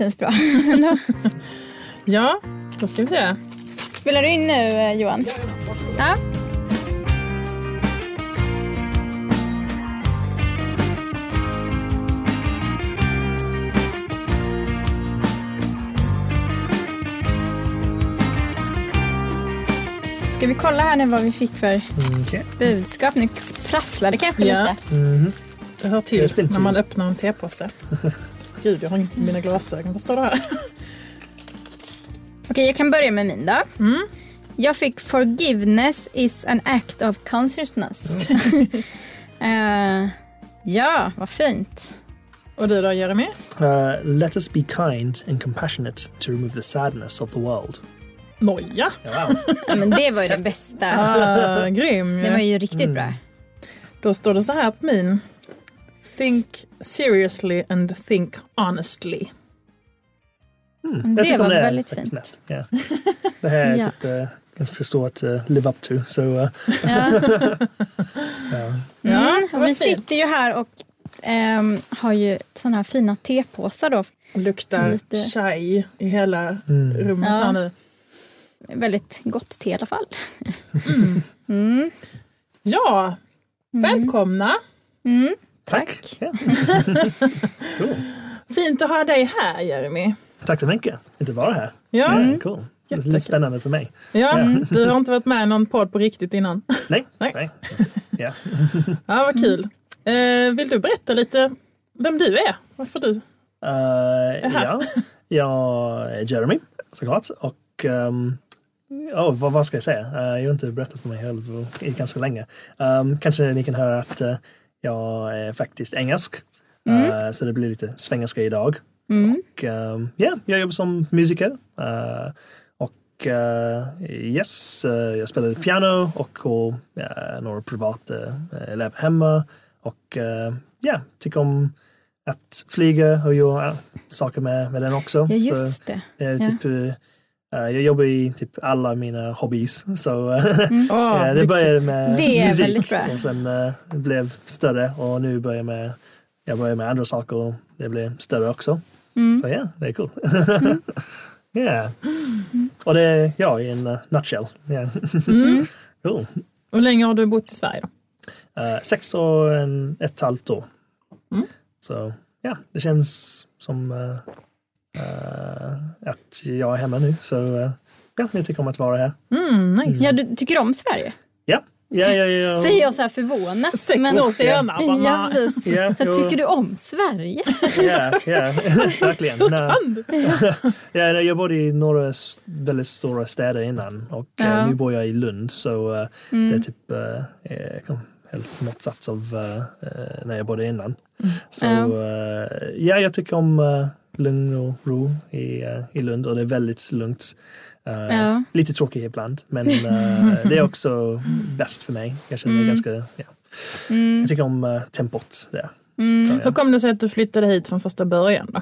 känns bra. Ja, då ska vi se. Spelar du in nu eh, Johan? Ja. Ska vi kolla här nu vad vi fick för Okej. budskap? Nu prasslar det kanske Ja. lite. Mhm. Det hör till fint när man till. öppnar en tepåse. Gud, jag har inte mina glasögon. Vad står det här? Okej, jag kan börja med min då. Mm. Jag fick forgiveness is an act of consciousness. Eh, ja, vad fint. Och du då, Jeremy? Uh, let us be kind and compassionate to remove the sadness of the world. Noja! Wow. Ja, men det var ju den bästa. Ah, grym. Det var ju riktigt Mm. bra. Då står det så här på min. Think seriously and think honestly. Mm. Det Jag tycker var det väldigt faktiskt fint. mest. Ja. Det här är Ja. typ uh, ganska svårt att uh, live up to. So, uh, Ja. Ja. Mm, och vi fint. sitter ju här och ehm, har ju sådana här fina tepåsar då. Luktar Lite. chai i hela Mm. rummet Ja. här nu. Väldigt gott te i alla fall. Mm. Ja, välkomna! Mm. Tack. Cool. Fint att ha dig här, Jeremy. Tack så mycket. Inte vara här. Ja, Mm. Ja, cool. Det är Jättekul. lite spännande för mig. ja. du har inte varit med i någon podd på riktigt innan. Nej. Nej. Nej. Ja. Ja, vad kul. Eh, vill du berätta lite vem du är? Varför du? Uh, ja. Jag är Jeremy såklart. Och um, oh, vad, vad ska jag säga? Uh, jag har inte berättat för mig själv i ganska länge. Um, kanske ni kan höra att uh, jag är faktiskt engelsk. Uh, så det blir lite svengelska idag. Mm. Och um, ja, jag jobbar som musiker. Uh, och uh, yes, uh, jag spelar piano och har uh, några privata uh, elever hemma. Och uh, ja, tycker om att flyga och göra saker med, med den också. Ja, Så just det. det är Ja. typ, uh, jag jobbar i typ alla mina hobbies. Så uh, Mm. Ja, det lyxigt. började med Det är musik och sen uh, blev större och nu börjar jag med, jag börjar med andra saker och det blir större också. Mm. Så ja, det är cool. Ja. Och det är jag i en nutshell. Yeah. Mm. cool. Hur länge har du bott i Sverige? Då? Uh, sex och en, ett halvt år. Mm. Så ja, det känns som uh, att jag är hemma nu. Så uh, ja, jag tycker om att vara här. Mm, nice. Ja, du tycker om Sverige? Ja, ja, ja. ja. Säger jag så här förvånat. Sex men- år senare. bara, Ja, precis. Ja, Så tycker du om Sverige? Ja, ja, verkligen. Nej. ja, jag bodde i några väldigt stora städer innan och eh, Ja. nu bor jag i Lund så eh, Mm. det är typ eh, kom helt motsats av eh, eh, när jag bodde innan. Så Ja. eh, ja, jag tycker om uh, lugn och ro i, eh, i Lund och det är väldigt lugnt. Eh, Ja. Lite tråkigt ibland men eh, det är också bäst för mig. Jag känner mig Mm. ganska, ja. Mm. jag tycker om uh, tempot där. Mm. Så, Hur kom det sig att du flyttade hit från första början? Då?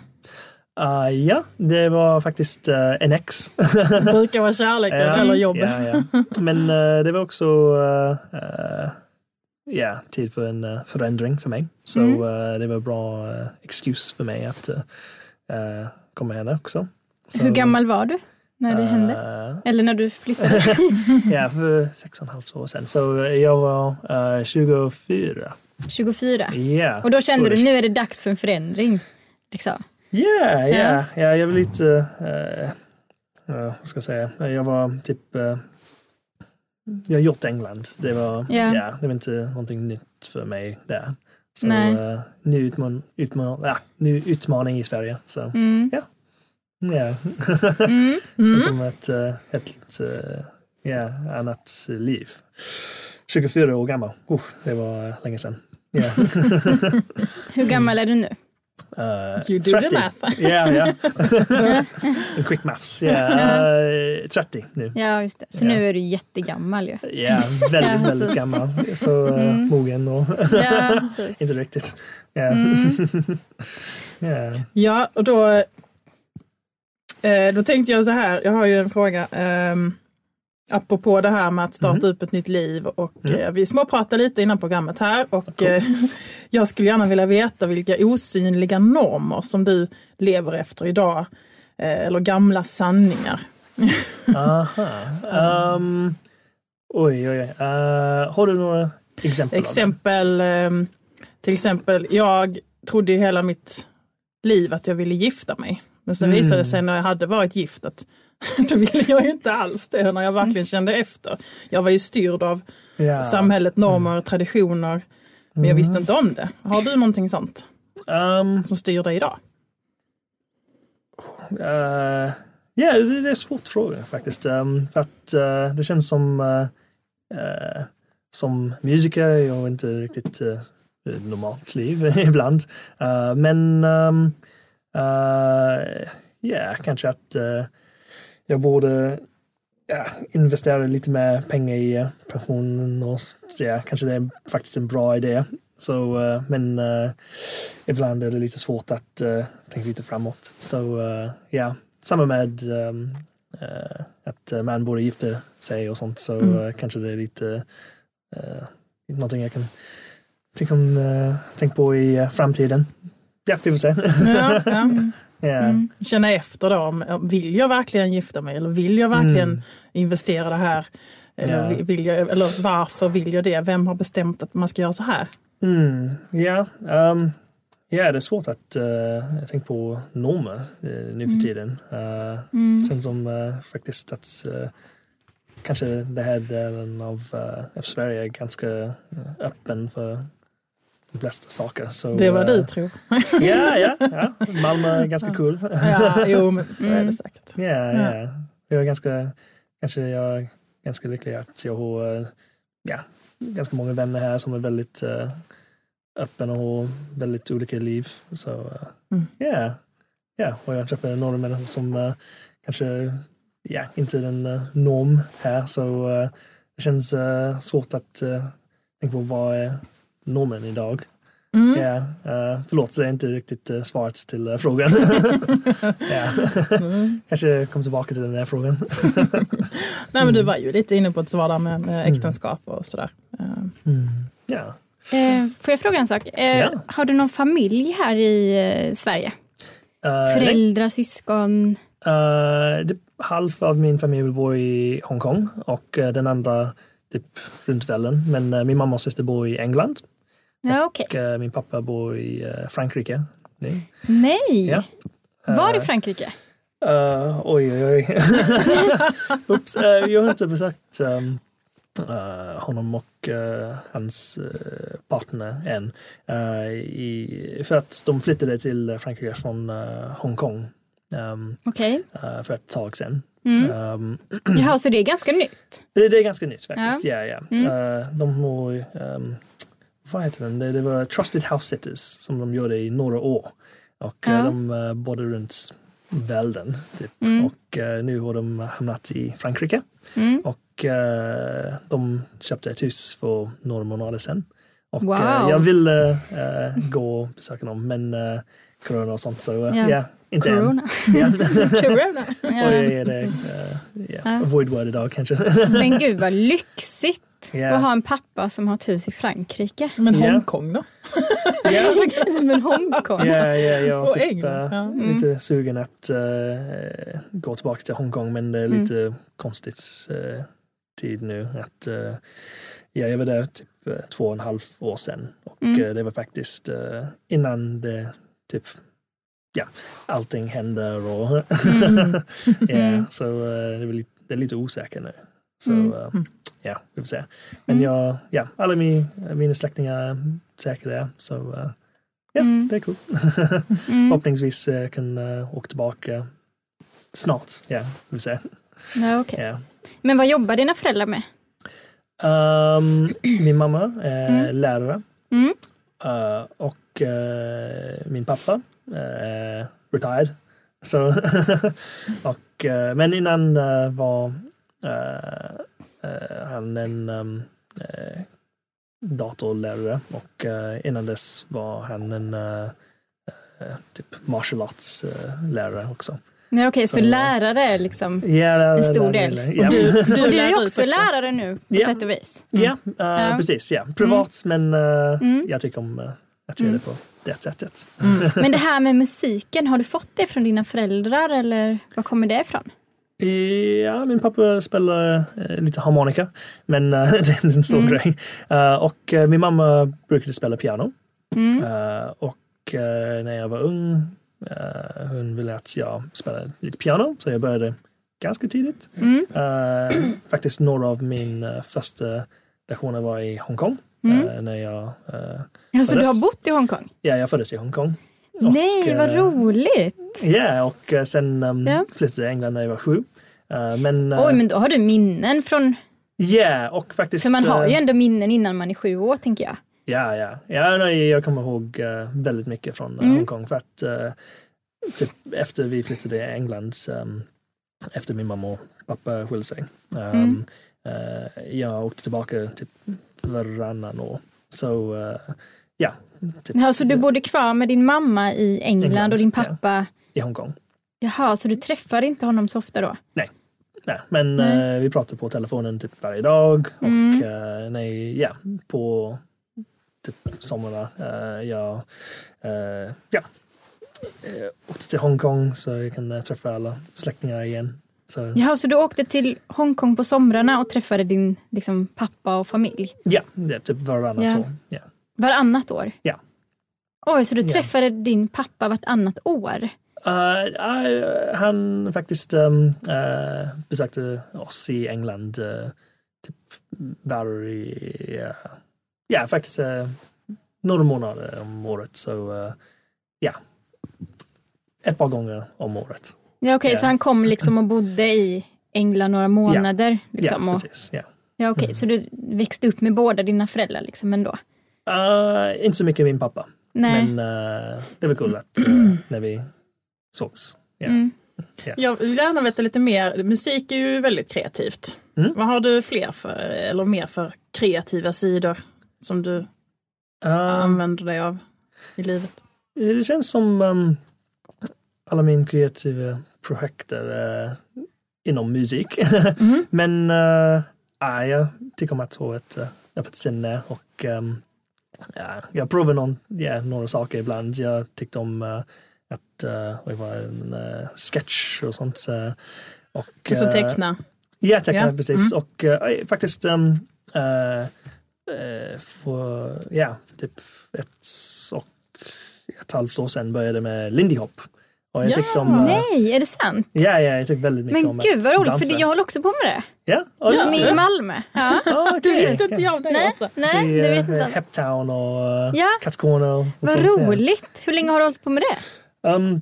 Uh, ja, det var faktiskt uh, en ex. Det brukar vara kärleken Ja, eller jobbet. Ja, ja. Men uh, det var också uh, uh, ja, tid för en uh, förändring för mig. Så Mm. uh, det var bra uh, excuse för mig att uh, uh, komma här också. Så, Hur gammal var du när det hände? uh, Eller när du flyttade? ja, för sex och ett halvt år sedan. Så jag var uh, 24. 24. Ja. Och då kände du nu är det dags för en förändring? Liksom. Ja, Ja. ja, ja, jag var lite, uh, uh, vad ska jag säga, jag var typ, uh, jag har gjort England. Det var, Ja. ja. det var inte någonting nytt för mig där. Så Nej. uh, ny, utman, utman, ja, ny utmaning i Sverige. Så Mm. ja, Mm. Mm. känns som ett, uh, ett uh, ja, annat liv. 24 år gammal, uh, det var länge sedan. Ja. Hur gammal är du nu? Uh, You do the math. Ja. En quick maths. Ja, uh, 30 nu. Ja, just det. Så Ja. nu är du jättegammal ju. Ja, väldigt, Ja, väldigt precis. gammal. Så uh, Mm. mogen och inte riktigt. Mm. ja. Och då, eh, då tänkte jag så här, jag har ju en fråga. ehm, apropå det här med att starta upp ett nytt liv och eh, vi småpratade lite innan programmet här och eh, jag skulle gärna vilja veta vilka osynliga normer som du lever efter idag. Eh, eller gamla sanningar. Aha. Um, oj, oj, oj. Uh, har du några exempel? Exempel, ehm, till exempel, jag trodde ju hela mitt liv att jag ville gifta mig. Men sen Mm. visade det sig när jag hade varit gift att då ville jag ju inte alls det när jag verkligen kände efter. Jag var ju styrd av Ja. samhället, normer, traditioner. Men jag visste inte om det. Har du någonting sånt Um, som styr dig idag? Uh, ja, det, det är en svårt fråga faktiskt. Um, för att uh, det känns som uh, uh, som musiker, jag har inte riktigt uh, normalt liv ibland. Uh, men um, uh, ja, kanske att uh, jag borde ja, investera lite mer pengar i uh, pensionen och så, ja, kanske det är faktiskt en bra idé. Så, uh, men uh, ibland är det lite svårt att uh, tänka lite framåt. Så ja, samma med um, att man borde gifta sig och sånt. Så Mm. kanske det är lite uh, någonting jag kan tänka, om, tänka på i framtiden. Ja, vi får se. Ja, ja. ja. Mm. Känna efter då, om- vill jag verkligen gifta mig eller vill jag verkligen Mm. investera det här? Eller, Ja. vill jag, eller varför vill jag det? Vem har bestämt att man ska göra så här? Mm, ja, um, ja, det är svårt att uh, jag tänker på normer uh, nu för tiden. Uh, Mm. Sen som uh, faktiskt att kanske det här delen av, av Sverige är ganska öppen för de flesta saker. Så, Det uh, du tror. Ja, ja, ja. Malmö är ganska cool. Ja, jo, men så är det Mm. säkert. Ja, ja. Jag är ganska, kanske jag är ganska lycklig att jag har uh, ja, ganska många vänner här som är väldigt uh, öppen och har väldigt olika liv. Så uh, Mm. ja, ja. Och jag träffar några människor som uh, kanske ja, inte är en uh, norm här. Så uh, det känns uh, svårt att uh, tänka på vad är normen idag. Mm. Ja, uh, förlåt, det är inte riktigt uh, svaret till uh, frågan. ja. Mm. Kanske kommer tillbaka till den här frågan. Nej, men du var ju lite inne på ett svar där med, med äktenskap och sådär. Eh, Ja. Eh, får jag fråga en sak? Eh, Ja. Har du någon familj här i Sverige? Uh, nej, Föräldrar, syskon? uh, det, halv av min familj bor i Hongkong och uh, den andra typ runt världen. Men uh, min mamma och syster bor i England Ja, okej. och uh, min pappa bor i uh, Frankrike. Nej. Nej! Ja. Var i Eh, Frankrike? Uh, oj, oj, oj. Oops, uh, jag har inte besökt um, uh, honom och hans partner än. I, för att de flyttade till Frankrike från Hongkong um, Okej. uh, för ett tag sedan. Mm. Um, Jaha, så det är ganska nytt? det, det är ganska nytt faktiskt. Ja. Ja, Mm. Uh, de har, um, vad heter den? Det, det var Trusted House Sitters som de gjorde i några år. Och uh, Ja. de uh, bodde runt världen. Typ. Mm. Och uh, nu har de hamnat i Frankrike. Mm. Och uh, de köpte ett hus för några månader sedan. Och Wow. jag ville gå och besöka dem men corona och sånt så uh, Ja. ja, inte än. Corona. Ja. Corona. Är Ja, det. Uh, yeah. Ja. Avoid word idag kanske. Men gud vad lyxigt Ja. att ha en pappa som har ett hus i Frankrike. Men. Hongkong då? Ja. Men Hongkong. Ja, ja, jag Och är typ, England, eh. Mm. lite sugen att eh, gå tillbaka till Hongkong men det är Mm. lite konstigt eh, tid nu. Att, eh, ja, jag var där typ två och en halv år sedan och Mm. det var faktiskt innan det typ ja, allting händer och Mm. ja, Mm. så eh, det, är lite, det är lite osäkert nu. Så Mm. eh, ja, vi får se. Men Mm. jag, ja, alla min, mina släktingar är där så eh, ja, Mm. det är coolt. Mm. Förhoppningsvis kan uh, åka tillbaka snart. Ja, vi får se. Ja, okej. Ja. Men vad jobbar dina föräldrar med? Ehm, min mamma är Mm. lärare Mm. Eh, och uh, min pappa är retired. Så och, men innan var han en um, datorlärare och innan dess var han en eh, typ martial arts lärare också. Nej, Okej, så, Så- lärare är liksom... Ja, En stor del. det- Ja, Och du, du, Och du är ut också lärare nu på Ja. sätt och vis. ja, eh, Ja. precis. Ja. Privat, men eh, Mm. jag tycker om uh, att göra det på det sättet. Men det här med musiken, har du fått det från dina föräldrar eller var kommer det ifrån? Ja, min pappa spelar lite harmonika, men det är en stor Mm. grej. Och min mamma brukade spela piano. Mm. Och när jag var ung, eh, hon ville att jag spelade lite piano, så jag började ganska tidigt. Mm. Eh, faktiskt några av mina första lektioner var i Hongkong. Mm. eh, när jag, eh, Ja, så du har bott i Hongkong? ja, jag föddes i Hongkong. Och, Nej, vad eh, roligt! Ja, och eh, sen um, Ja. flyttade till England när jag var sju. Eh, men, eh, Oj, men då har du minnen från... Ja, och faktiskt... För man har ju eh, ändå minnen innan man är sju år, tänker jag. Ja, ja. ja nej, jag kommer ihåg eh, väldigt mycket från eh, Mm. Hongkong. För att eh, typ efter vi flyttade till England, um, efter min mamma och pappa skilde sig. Um, Mm. eh, jag åkte tillbaka typ varannan år. Så eh, ja, typ Ja, så du bodde kvar med din mamma i England, England, och din ja. pappa... i Hongkong. Jaha, så du träffar inte honom så ofta då? Nej, men Nej. eh, vi pratade på telefonen typ varje dag och Mm. nej, ja, på typ sommarna. eh, jag eh, ja, eh, åkte till Hongkong så jag kan träffa alla släktingar igen. Så, Jaha, så du åkte till Hongkong på somrarna och träffade din liksom, pappa och familj ja, det typ varannat Ja. år. Ja. varannat år? Ja. Oj, så du Ja. träffade din pappa vartannat år? Eh, eh, han faktiskt um, eh, besökte oss i England typ varje, uh, ja faktiskt uh, några månader om året. Så eh, ja, ett par gånger om året. Ja, okej, Ja. så han kom liksom och bodde i England några månader? Liksom, ja, och, precis. Ja. ja, okej, Så du växte upp med båda dina föräldrar liksom ändå? Eh, inte så mycket min pappa, Nej. men eh, det var kul att eh, när vi sågs. Ja. Mm. Jag vill gärna veta lite mer. Musik är ju väldigt kreativt. Mm. Vad har du fler för, eller mer för kreativa sidor som du Eh, använder dig av i livet? Det känns som um, alla mina kreativa projekt är uh, inom musik. Mhm. Men uh, ja, jag tycker om att ha ett öppet sinne och um, ja, jag provar någon, ja, några saker ibland. Jag tyckte om uh, att uh, var en uh, sketch och sånt. Uh, och, Och så teckna. Ja, teckna Ja, precis. mm. Och eh, faktiskt um, eh, eh, för, ja, typ ett och ett halvt år sedan började med Lindy Hop. Och jag Ja, tyckte om... eh, Nej, är det sant? Ja, ja, jag tyckte väldigt mycket Men om gud att vad roligt, dansa. för det- jag håller också på med det. Ja, oh, Ja, Som i Malmö. Ja. Ah, Du okej. visste inte jag om det Nej, också. nej, Till, det eh, vet inte alls. Heptown och uh, Ja. Katskorna. och Vad sånt, ja. roligt. Hur länge har du hållit på med det? Um,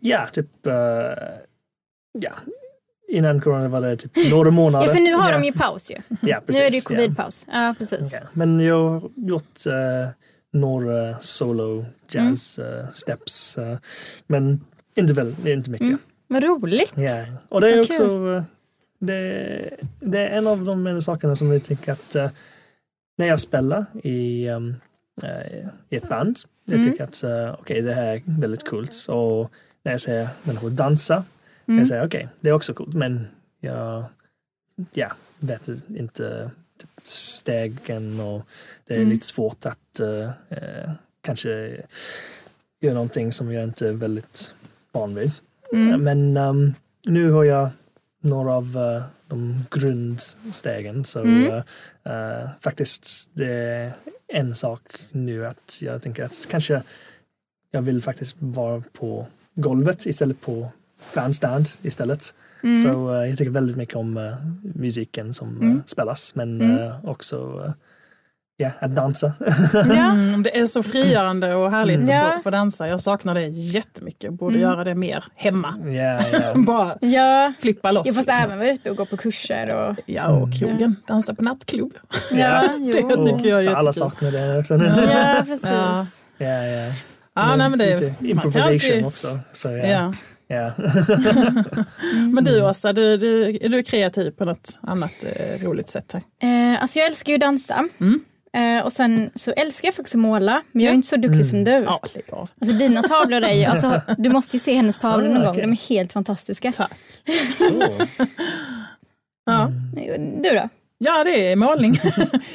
ja, typ... eh, ja. Innan corona var det typ några månader. Ja, för nu har ja. de ju paus ju. Ja, precis, nu är det ju ja. covidpaus. Ja, precis. Ja, men jag har gjort eh, några solo jazz eh, steps. eh, men inte, väl, inte mycket. Mm. Vad roligt. Ja. Och det är Vad också eh, det, det är en av de sakerna som jag tycker att när jag spelar i, um, i ett band, jag Mm. tycker att uh, okej det här är väldigt coolt. Och när jag ser människor dansa, Mm. jag säger okej det är också coolt men jag ja, vet inte typ, stegen och det är Mm. lite svårt att eh, eh, kanske göra någonting som jag inte är väldigt van vid. Mm. Men ehm, nu har jag några av eh, de grundstegen så Mm. eh, eh, faktiskt det är en sak nu att jag tänker att kanske jag vill faktiskt vara på golvet istället på bandstand istället. Mm. Så eh, jag tycker väldigt mycket om eh, musiken som eh, Mm. spelas men Mm. också ja, att dansa. Mm, det är så frigörande och härligt Mm. Att få, få dansa. Jag saknar det jättemycket. Jag borde Mm. göra det mer hemma. ja, ja. Bara ja. flippa loss. Jag fast liksom. även vara ute och gå på kurser och... Ja, och krogen. Dansa på nattklubb. Ja, det jo. tycker jag är Så alla jättekul. saknar det också. Ja, precis. Ja. ja, ja. Ja, nej, men det, improvisation alltid- också. Så, ja. Ja. Men du Åsa, du, du, är du kreativ på något annat eh, roligt sätt? Här? Eh, alltså jag älskar ju att dansa. Mm. Eh, och sen så älskar jag faktiskt att måla, men jag är inte så duktig som du. Ja, lägg av. Alltså dina tavlor är ju, alltså, du måste ju se hennes tavlor Ah, någon gång, okej. de är helt fantastiska. Tack. Oh. Ja. Du då? ja, det är målning.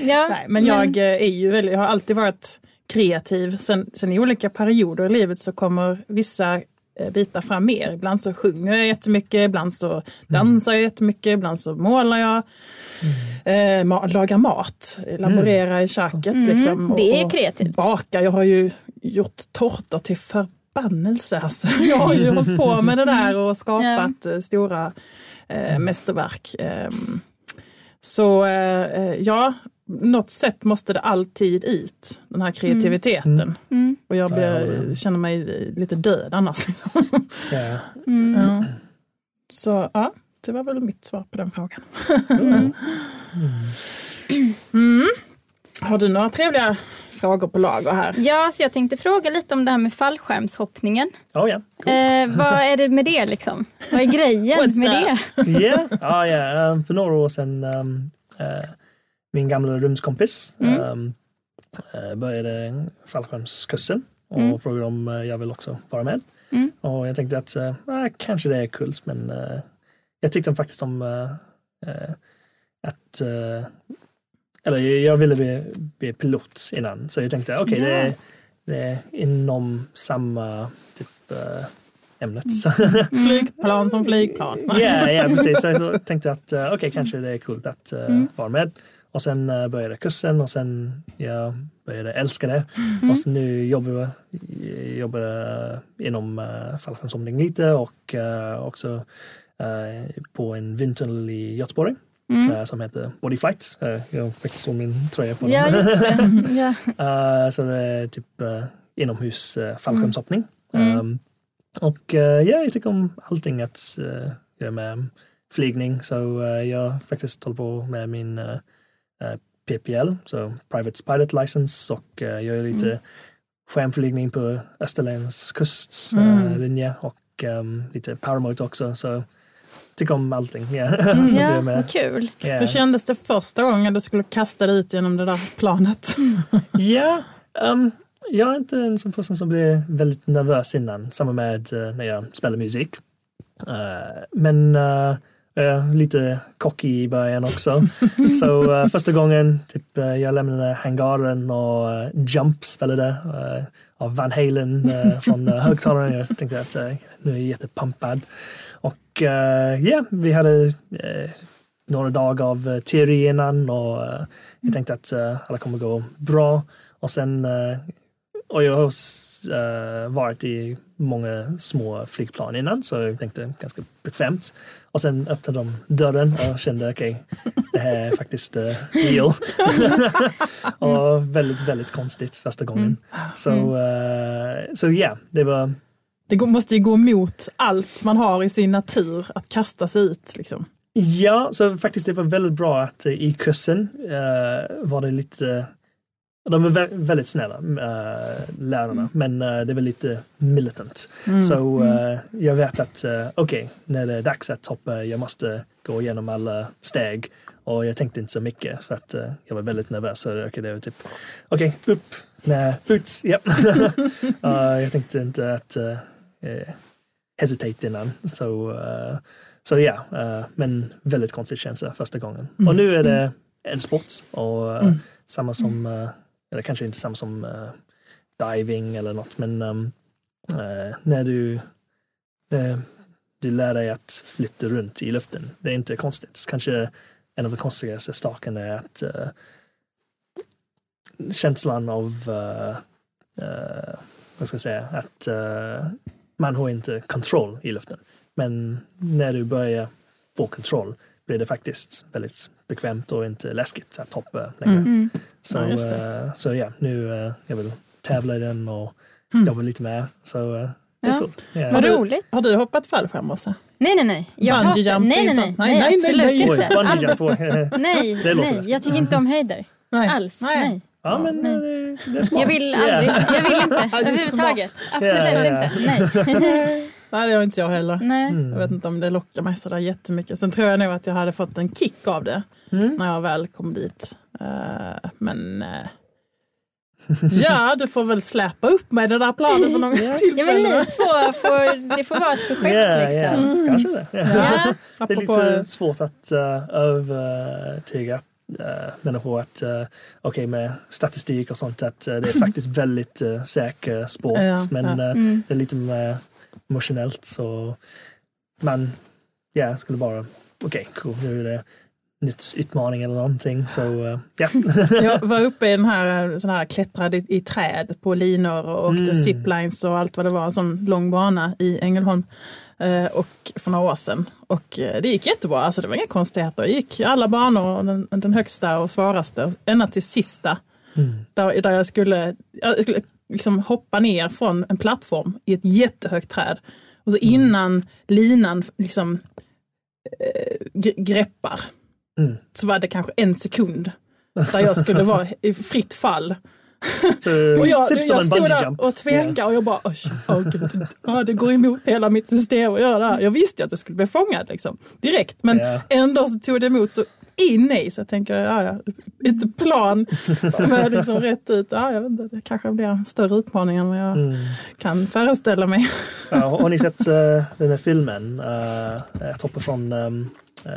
Ja, Nej, men jag eh, är ju väldigt, jag har alltid varit kreativ. Sen, sen i olika perioder i livet så kommer vissa eh, bitar fram mer. Ibland så sjunger jag jättemycket, ibland så dansar jag jättemycket, ibland så målar jag. Eh, ma- lagar mat, laborerar i köket. liksom, Mm, det är kreativt. Bakar, jag har ju gjort tårtor till förbannelse. Alltså. Jag har ju hållit på med det där och skapat eh, stora eh, mästerverk. Ehm, så eh, ja, något sätt måste det alltid ut, den här kreativiteten. Mm. Och jag Ja, jag blir, känner mig lite död annars. Liksom. Ja. Mm. Ja. Så ja, det var väl mitt svar på den frågan. Mm. Mm. Har du några trevliga frågor på lager här? Ja, så jag tänkte fråga lite om det här med fallskärmshoppningen. Oh, ja. Cool. Eh, vad är det med det liksom? Vad är grejen med det? Ja, ja, ja. Um, för några år sedan um, eh, min gamla rumskompis Mm. um, började fallskärmskursen och Mm. frågade om eh, jag vill också vara med. Mm. Och jag tänkte att ah, kanske det är kul men eh, jag tyckte faktiskt om eh, att eller jag ville bli, bli pilot innan så jag tänkte okej det, Ja. är- det är inom samma typ ämnet. Så Flygplan som flygplan. Ja, ja precis. Så jag tänkte att uh, okej, kanske det är kul att uh, Mm. vara med. Och sen uh, började kursen och sen jag började älska det. Mm. Och så nu jobbar jag jobbar, inom uh, fallskärmshoppning lite och uh, också uh, på en vindtunnel i Göteborg Mm. som heter Body Fight. Uh, jag har faktiskt min tröja på den. Ja. Uh, så det är typ uh, inomhus uh, fallskärmshoppning. Mm. Um, och uh, ja, jag tycker om allting att göra med flygning. Så jag faktiskt håller på med min PPL, så Private Pilot License och uh, jag gör lite Mm. skärmflygning på Österlens Mm. kustlinje och um, lite paramotor också. Så tycker om allting. Ja, så det ja, vad kul. Ja. Hur kändes det första gången du skulle kasta dig ut genom det där planet? Ja, um, jag är inte en sån person som blir väldigt nervös innan, samma med eh, när jag spelar musik. Eh, men uh, är lite cocky i början också. Så eh, första gången typ, eh, jag lämnade hangaren och eh, Jump spelade eh, av Van Halen eh, från uh, högtalaren. Jag tänkte att eh, nu är jag jättepumpad. Och eh, ja, vi hade eh, några dagar av eh, teori innan och eh, jag tänkte att eh, alla kommer gå bra. Och sen, eh, och jag har eh, varit i många små flygplan innan så jag tänkte ganska bekvämt. Och sen öppnade de dörren och kände okej, det här är faktiskt uh, real. och väldigt, väldigt konstigt första gången. Så, eh, så ja, det var Det måste ju gå emot allt man har i sin natur att kasta sig ut. Liksom. Ja, så faktiskt det var väldigt bra att eh, i kursen eh, var det lite de är vä- väldigt snälla, äh, lärarna, men äh, det var lite militant. Så äh, jag vet att äh, okej, när det är dags att hoppa, jag måste gå igenom alla steg. Och jag tänkte inte så mycket för att äh, jag var väldigt nervös. Så okay, det var typ, okej, upp, nej, ut, ja. jag tänkte inte att uh, hesitate innan. Så, så ja, men väldigt konstig känsla första gången. Och nu är det en sport och uh, samma som, uh, eller kanske inte samma som uh, diving eller något, men um, uh, när du, uh, du lär dig att flytta runt i luften, det är inte konstigt. Kanske en av de konstigaste sakerna är att uh, känslan av, uh, uh, vad ska jag säga, att uh, man har inte kontroll i luften. Men när du börjar få kontroll blir det faktiskt väldigt bekvämt och inte läskigt att hoppa längre. Mm. Så, Ja, eh, så ja, nu uh, jag vill tävla i den och Mm. jobba lite med. Så uh, det är Ja. coolt. Vad du- roligt. Har du hoppat fallskärm också? Nej, nej, nej. Jag jumping, nej, nej, nej, nej, Nej, nej, absolut nej, Oj, inte. bungee All- jump. oj. Nej, nej, jag tycker inte om höjder. Nej. Alls. Nej. Nej. Ja, men Nej. eh, det, är smart. Jag vill aldrig, jag vill inte överhuvudtaget. Absolut ja, ja. inte. Nej. Nej, det gör inte jag heller. Nej. Mm. Jag vet inte om det lockar mig sådär jättemycket. Sen tror jag nog att jag hade fått en kick av det Mm. när jag väl kom dit. Eh, men eh, ja, du får väl släpa upp mig det där planet på något Ja, men tillfälle. ni två får, det får vara ett projekt Ja, liksom. ja, kanske det. Ja. Det är lite svårt att uh, övertyga uh, människor att uh, okej med statistik och sånt att uh, det är faktiskt väldigt uh, säker sport Ja, men ja. uh, Mm. det är lite mer emotionellt så man ja, skulle bara okej cool nu är det utmaning eller någonting så uh, ja. jag var uppe i den här, eh, sån här klättrade i, i träd på linor och åkte Mm. ziplines och allt vad det var. En sån lång bana i Ängelholm. Eh, och för några år sedan. Och eh, det gick jättebra, alltså det var inga konstigheter. Jag gick alla banor, den, den högsta och svåraste, ända till sista. Mm. Där, där jag skulle, jag skulle liksom hoppa ner från en plattform i ett jättehögt träd. Och så innan linan liksom eh, gre- greppar Mm. så var det kanske en sekund där jag skulle vara i fritt fall. Så, Och jag, typ jag stod där och tvekade och jag bara, oh, gud, ja, det går emot hela mitt system att göra det här. Jag visste ju att jag skulle bli fångad liksom, direkt, men Ja. ändå så tog det emot så in i, så jag tänker, ja, ja, ett plan med liksom rätt ut. Ja, jag vet inte, det kanske blir en större utmaning än vad jag Mm. kan föreställa mig. Ja, har ni sett uh, den här filmen? Uh, jag hoppar från um, uh,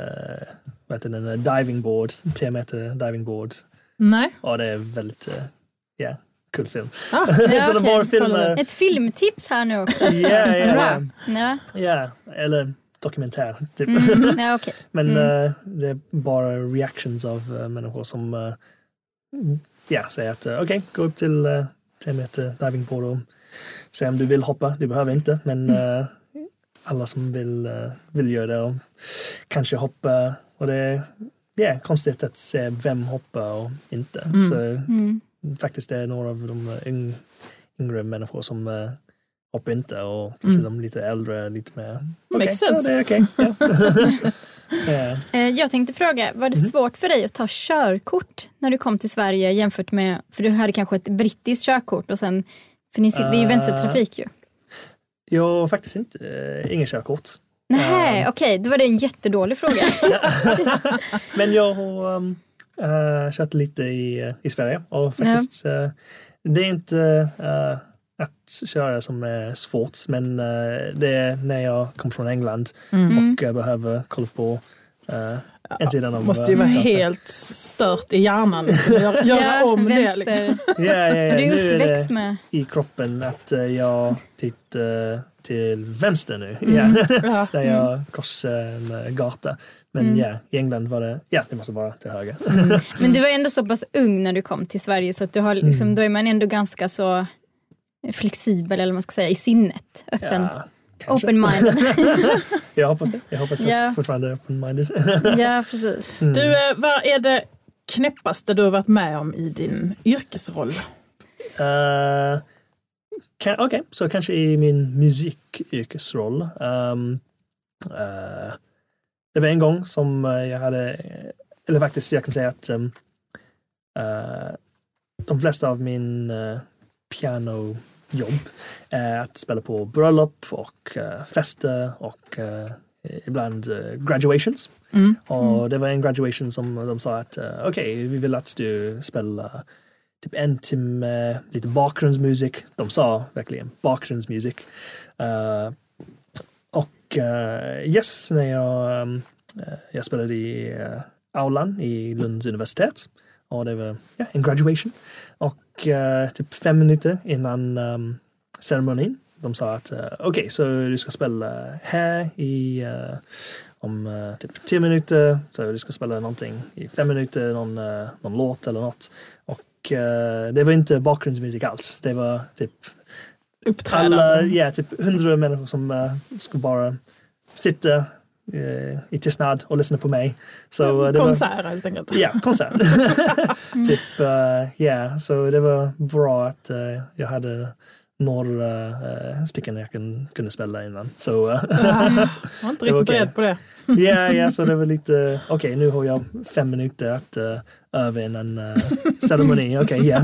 vad heter den, diving board, 10 meter diving board. Nej. Ja, det är väldigt, uh, ja, kul film. Ah, så de okej. bara filmer, Ett filmtips här nu också. ja, ja, ja, Ja, ja, eller dokumentär. Typ. mm, ja okej. Men Mm. uh, det är bara reactions av uh, människor som uh, ja, säger att uh, okej, gå upp till uh, 10 meter diving board och se om du vill hoppa. Du behöver inte, men uh, alla som vill, uh, vill göra det och kanske hoppa. Och det är ja, konstigt att se vem hoppar och inte. Mm. Så Mm. faktiskt det är några av de yng, yngre människor som uh, hoppar inte och kanske Mm. de lite äldre lite mer. Makes okej, sense. Ja, det är okej. ja. Eh, Jag tänkte fråga, var det Mhm. svårt för dig att ta körkort när du kom till Sverige jämfört med, för du hade kanske ett brittiskt körkort och sen, för ni sitter, det är ju Eh, vänstertrafik ju. Jag har faktiskt inte, ingen körkort. Nej, ehm. okej, då var det en jättedålig fråga. Men jag har um, äh, kört lite i, eh, i Sverige och faktiskt äh, det är inte äh, att köra som är svårt men det är när jag kommer från England Mm. och behöver kolla på en sidan av måste ju vara helt stört i hjärnan. Liksom. Göra, göra om det. vänster. Liksom. Ja, ja, ja. För du Nu är är det med, i kroppen att äh, jag tittar till vänster nu. Mm. Ja. Ja. Där jag korsar en äh, gata. Men Mm. ja, i England var det, ja det måste vara till höger. men du var ändå så pass ung när du kom till Sverige så att du har liksom, Mm. då är man ändå ganska så flexibel eller vad man ska säga i sinnet. Öppen, Ja. Open-minded. Jag hoppas det. Jag hoppas att Ja. jag fortfarande är open-minded. ja, precis. Mm. Du, eh, vad är det knäppaste du har varit med om i din yrkesroll? Uh, kan- Okej, så kanske i min musikyrkesroll. Um, uh, det var en gång som jag hade, eller faktiskt jag kan säga att um, uh, de flesta av min uh, pianojobb är att spela på bröllop och uh, fester och uh, ibland graduations. Mm. Och det var en graduation som de sa att okej, vi vill att du spelar typ en timme lite bakgrundsmusik. De sa verkligen bakgrundsmusik. Och yes, när jag, uh, jag spelade i aulan i Lunds universitet och det var ja, en graduation. Och uh, typ fem minuter innan um, ceremonin de sa att uh, okej, så du ska spela här i uh, om uh, typ tio minuter, så du ska spela någonting i fem minuter, någon, uh, någon låt eller något. Och det var inte bakgrundsmusik alls. Det var typ Uppträdande. alla, ja, typ hundra människor som skulle bara sitta uh, i tystnad och lyssna på mig. Så, det var, Konsert helt enkelt. Ja, konsert. typ, uh, ja, så det var bra att uh, jag hade några uh, stycken jag kun, kunde spela innan. Så, uh, Jag var inte riktigt beredd på det. Ja, ja, så det var lite, okej nu har jag fem minuter att uh, öva innan uh, ceremoni, okej, ja.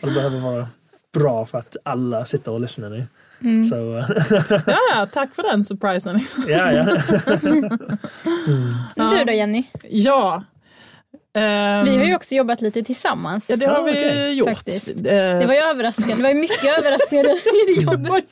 och det behöver vara bra för att alla sitter och lyssnar nu. Så, eh, Ja, ja, tack för den surprisen. Liksom. ja, ja. Men Du då Jenny? Ja. Ehm, Vi har ju också jobbat lite tillsammans. Ja, det har vi okej. gjort. Faktiskt. Eh, Det var ju överraskande. Det var mycket överraskande i det jobbet.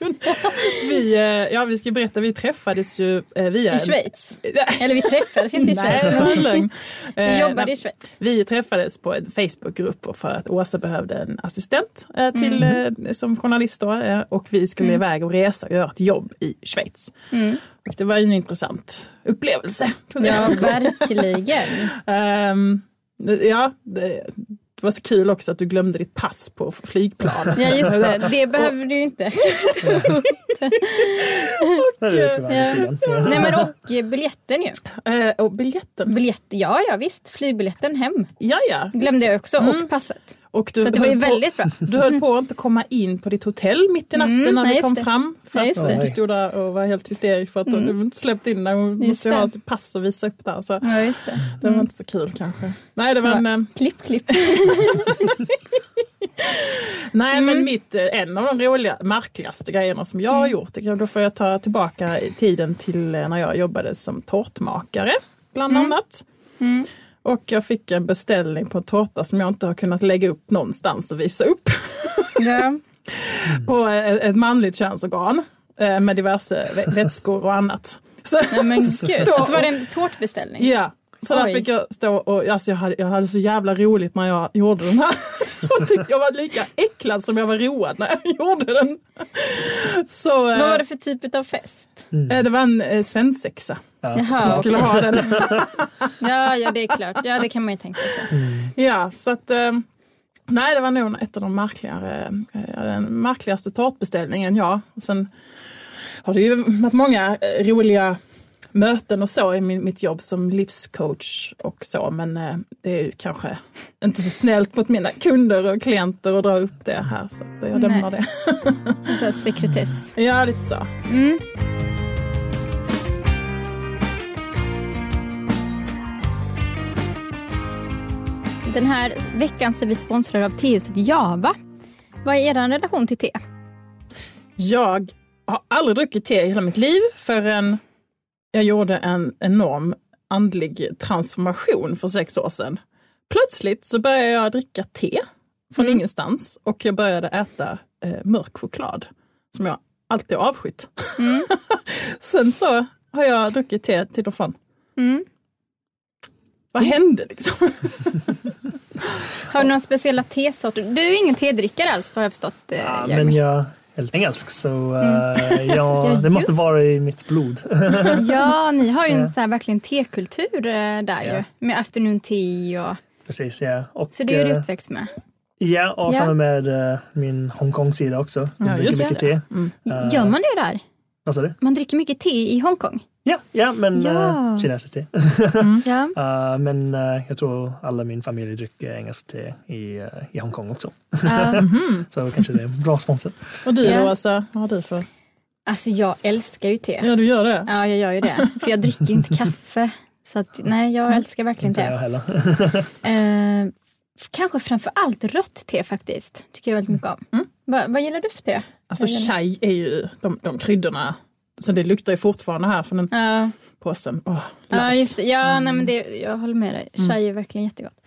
vi, eh, ja, vi ska berätta, vi träffades ju eh, via... I Schweiz. Eller vi träffades inte i Nej, Schweiz. var Men vi jobbade nej, i Schweiz. Vi träffades på en Facebookgrupp för att Åsa behövde en assistent till, Mm. som journalist då, och vi skulle iväg och resa och göra ett jobb i Schweiz. Mm. Och det var ju en intressant upplevelse. Ja, verkligen. Ehm, ja, det, det var så kul också att du glömde ditt pass på flygplanet. Ja, just det. Det behöver du ju inte. Tiden. Ja. Nej, men och eh, biljetten ju. Eh, och biljetten. Biljett, ja, ja visst. Flygbiljetten hem Ja, ja. glömde jag också. Och passet. Och du Så det var ju på- väldigt bra. Du höll på att inte komma in på ditt hotell mitt i natten Mm, när nej, vi kom det. fram. För Nej, att du stod där och var helt hysterisk för att Mm. du inte släppt in när hon Just måste ju ha sitt pass och visa upp där. Så Ja, det. det var inte så kul kanske. Nej, det var en, eh, Klipp, klipp. nej Mm. men mitt, eh, en av de roliga, märkligaste grejerna som jag har Mm. gjort, då får jag ta tillbaka tiden till eh, när jag jobbade som tårtmakare bland Mm. annat. Mm. Och jag fick en beställning på en tårta som jag inte har kunnat lägga upp någonstans och visa upp. Ja. på ett, ett manligt könsorgan eh, med diverse vä- vätskor och annat. Så, Nej, men gud. Alltså var det en tårtbeställning? Ja, så där Oj. fick jag stå och alltså jag, hade, jag hade så jävla roligt när jag gjorde den här. Jag tyckte jag var lika äcklad som jag var road när jag gjorde den. Så eh, Vad var det för typ av fest? eh, det var en eh, svensexa Ja, Jaha, som skulle ha den. Ja, ja, det är klart. Ja, det kan man ju tänka sig. Ja, så att eh, nej, det var nog ett av de märkligare, eh, den märkligaste tårtbeställningen, ja. Och sen har det ju varit många eh, roliga möten och så i min, mitt jobb som livscoach och så, men eh, det är ju kanske inte så snällt mot mina kunder och klienter att dra upp det här, så att jag lämnar det. Så här sekretess. Ja, lite så. Mm. Den här veckan så är vi sponsrade av tehuset Java. Vad är er relation till te? Jag har aldrig druckit te i hela mitt liv förrän jag gjorde en enorm andlig transformation för sex år sedan. Plötsligt så började jag dricka te från Mm. ingenstans och jag började äta eh, mörk choklad som jag alltid avskytt. Mm. Sen så har jag druckit te till och från. Mm. Vad hände liksom? Har du några speciella tesorter? Du är ingen tedrickare alls har jag förstått. Eh, Ja, men jag helt engelsk så eh, ja, Ja, det måste vara i mitt blod. Ja, ni har ju en så här, verkligen tekultur eh, där ju. Med afternoon tea och... Precis, ja. Och, Så det är du eh, uppväxt med. Ja, och Ja. samma med min Hongkong-sida också. De Ja, dricker just mycket det. te. Mm. Gör man det där? Vad sa du? Man dricker mycket te i Hongkong? Ja, ja men Ja. ja. kinesiskt te. Ja. Eh, men eh, jag tror alla min familj dricker engelskt te i, eh, i Hongkong också. Ja. Så kanske det är en bra sponsor. Och du då Åsa, vad har du för? Alltså jag älskar ju te. Ja du gör det? Ja, jag gör ju det. För jag dricker ju inte kaffe. Så att, nej, jag älskar verkligen Inte jag te. heller. Eh, kanske framför allt rött te faktiskt. Tycker jag väldigt mycket om. Mm. Va, vad gillar du för te? Alltså chai är ju de, de kryddorna, så det luktar ju fortfarande här från den Ja, påsen. Åh, ja, just det. Ja, nej, men det, jag håller med dig. Chai är verkligen jättegott.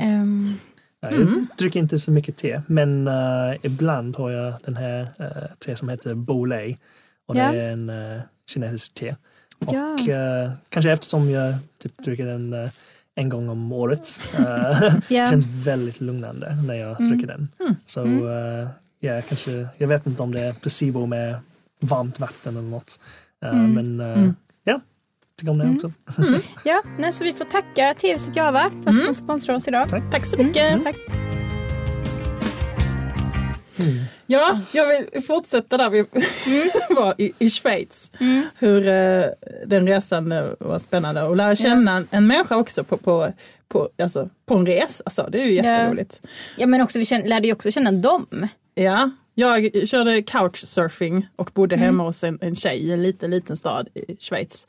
Ehm, Ja, Jag dricker inte så mycket te, men eh, ibland har jag den här uh, te som heter Bolei. Och Ja. det är en uh, kinesisk te. Och Ja. eh, kanske eftersom jag typ dricker den en gång om året. Uh, ja. känns väldigt lugnande när jag Mm. dricker den. Så Mm. ja, kanske, jag vet inte om det är placebo med varmt vatten eller något. Eh, Mm. Men eh, Mm. ja, tycker om det Mm. också. ja, nej, så vi får tacka tehuset Java för att Mm. de sponsrar oss idag. Tack så mycket. Mm, tack. Mm. Ja, jag vill fortsätta där vi var i, i Schweiz. Mm. Hur eh, den resan eh, var spännande och lära känna en, en människa också på, på, på, alltså, på en resa. Alltså, det är ju Ja. jätteroligt. Ja, men också, vi kände, lärde ju också känna dem. Ja, jag körde couchsurfing och bodde Mm. hemma hos en, en tjej i en liten, liten stad i Schweiz.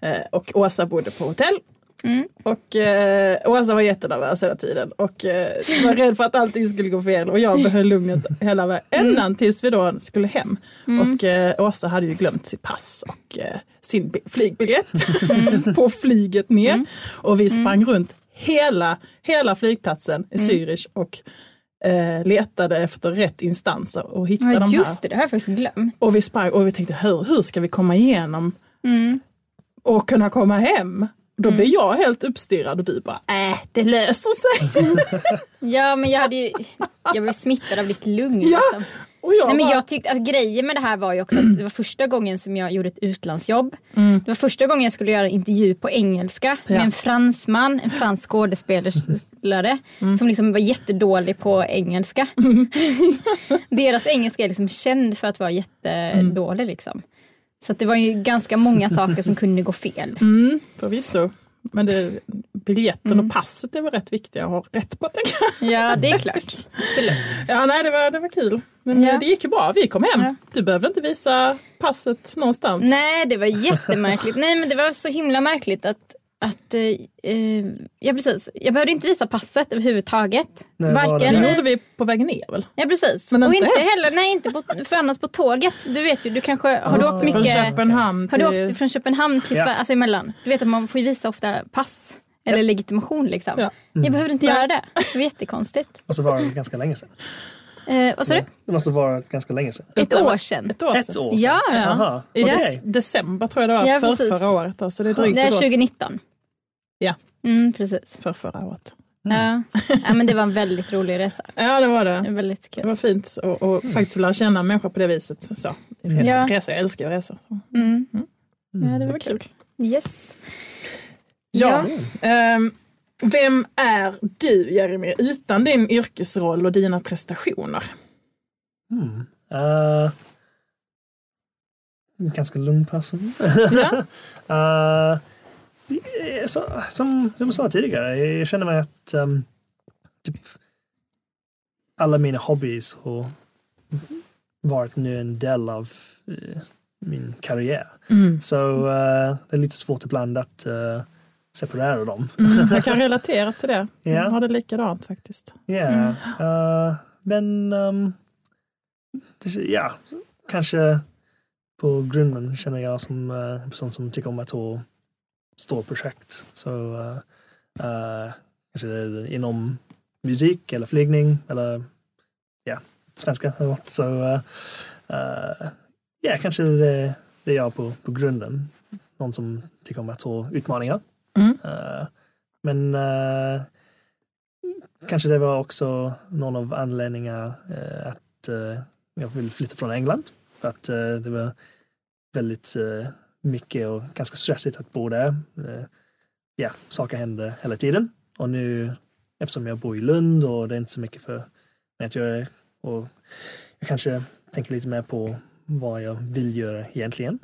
Eh, och Åsa bodde på hotell. Mm. Och eh, Åsa var jättenervös hela tiden och eh, var rädd för att allting skulle gå fel och jag behöll lugnet hela vägen ända tills vi då skulle hem. Och eh, Åsa hade ju glömt sitt pass och eh, sin bi- flygbiljett på flyget ner. Och vi sprang runt hela, hela flygplatsen i Zürich och eh, letade efter rätt instanser och hittade Ja, de här. just det, det har jag faktiskt glömt. Och vi sprang och vi tänkte hur, hur ska vi komma igenom Mm. och kunna komma hem? Då blev jag helt uppstirrad och du bara, äh, det löser sig. Ja, men jag hade ju, jag blev smittad av ditt lugn. Ja, Liksom. Jag Nej, men jag tyckte, alltså, grejen med det här var ju också att det var första gången som jag gjorde ett utlandsjobb. Mm. Det var första gången jag skulle göra en intervju på engelska med Ja. en fransman, en fransk skådespelare Mm. som liksom var jättedålig på engelska. Deras engelska är liksom känd för att vara jättedålig. Liksom. Så att det var ju ganska många saker som kunde gå fel. mm, förvisso. Men det, biljetten Mm. och passet är väl rätt viktiga att ha rätt på. Ja, det är klart. Absolut. Ja, nej, det var, det var kul. Men Ja. eh, det gick ju bra, vi kom hem. Ja. Du behövde inte visa passet någonstans. Nej, det var jättemärkligt. Nej, men det var så himla märkligt att, att eh, eh, ja, precis. Jag behövde inte visa passet överhuvudtaget. Nej, Varken, Det gjorde vi på vägen ner väl? ja, precis. Men och inte inte hem. heller, nej inte på, för annars på tåget. Du vet ju, du kanske, har du åkt det. Från mycket, Köpenhamn har till... du åkt från Köpenhamn till Ja. Sverige, alltså emellan? Du vet att man får ju visa ofta pass. Eller legitimation liksom. Ja. Jag behövde inte Nej. göra det. Det var jättekonstigt. Och så var det ganska länge sedan. Eh, vad sa du? Det måste vara ganska länge sedan. Ett år sedan. Ett år Ett sedan. år sedan? Ja, Aha, I dec- december tror jag det var, Ja, för förra året. Alltså det är drygt Det är ett år sedan. 2019. Ja. Mm, precis. För förra året. Ja. ja, men det var en väldigt rolig resa. Ja, det var det. Det var väldigt Det kul. var fint och, och faktiskt lära känna människor på det viset. Så. Resa, Ja. resa, jag älskar ju resor. Så. Mm. Ja, det var kul. kul. Yes. Ja. Ehm, vem är du Jeremy utan din yrkesroll och dina prestationer? Mm. Uh, ganska lugn person. Ja. uh, som jag sa tidigare, jag känner mig att um, typ, alla mina hobbys har varit nu en del av eh, min karriär. Mm. Så uh, det är lite svårt ibland att uh, separera dem. Mm, jag kan relatera till det. Ja. Jag har det likadant faktiskt. Ja, Mm. eh, men um, ja, kanske på grunden känner jag som uh, en person som tycker om att ha stora projekt. Så uh, kanske inom musik eller flygning eller ja, svenska eller något. Så uh, ja, kanske det, det är jag på, på grunden. Någon som tycker om att ha utmaningar. Mm. Men kanske det var också någon av anledningarna att jag vill flytta från England. För att det var väldigt mycket och ganska stressigt att bo där. Eh, ja, saker händer hela tiden. Och nu eftersom jag bor i Lund och det är inte så mycket för mig att göra och jag kanske tänker lite mer på vad jag vill göra egentligen.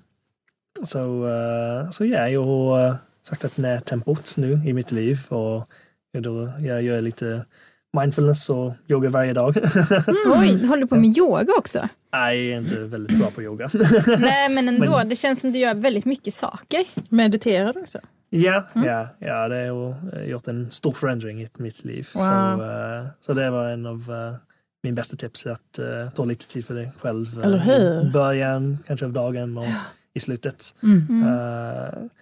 Så, eh, så ja, jag har sagt saktat ner tempot nu i mitt liv och jag, då, jag gör lite mindfulness och yoga varje dag. Oj, du håller på med yoga också? Nej, jag är inte väldigt bra på yoga. Nej, men ändå. Men- Det känns som du gör väldigt mycket saker. Mediterar du också? ja, ja, ja, det har gjort en stor förändring i mitt liv. Wow. Så, uh, så det var en av uh, min bästa tips att uh, ta lite tid för dig själv. Eller hur? I början kanske av dagen och i slutet. Mm. Uh,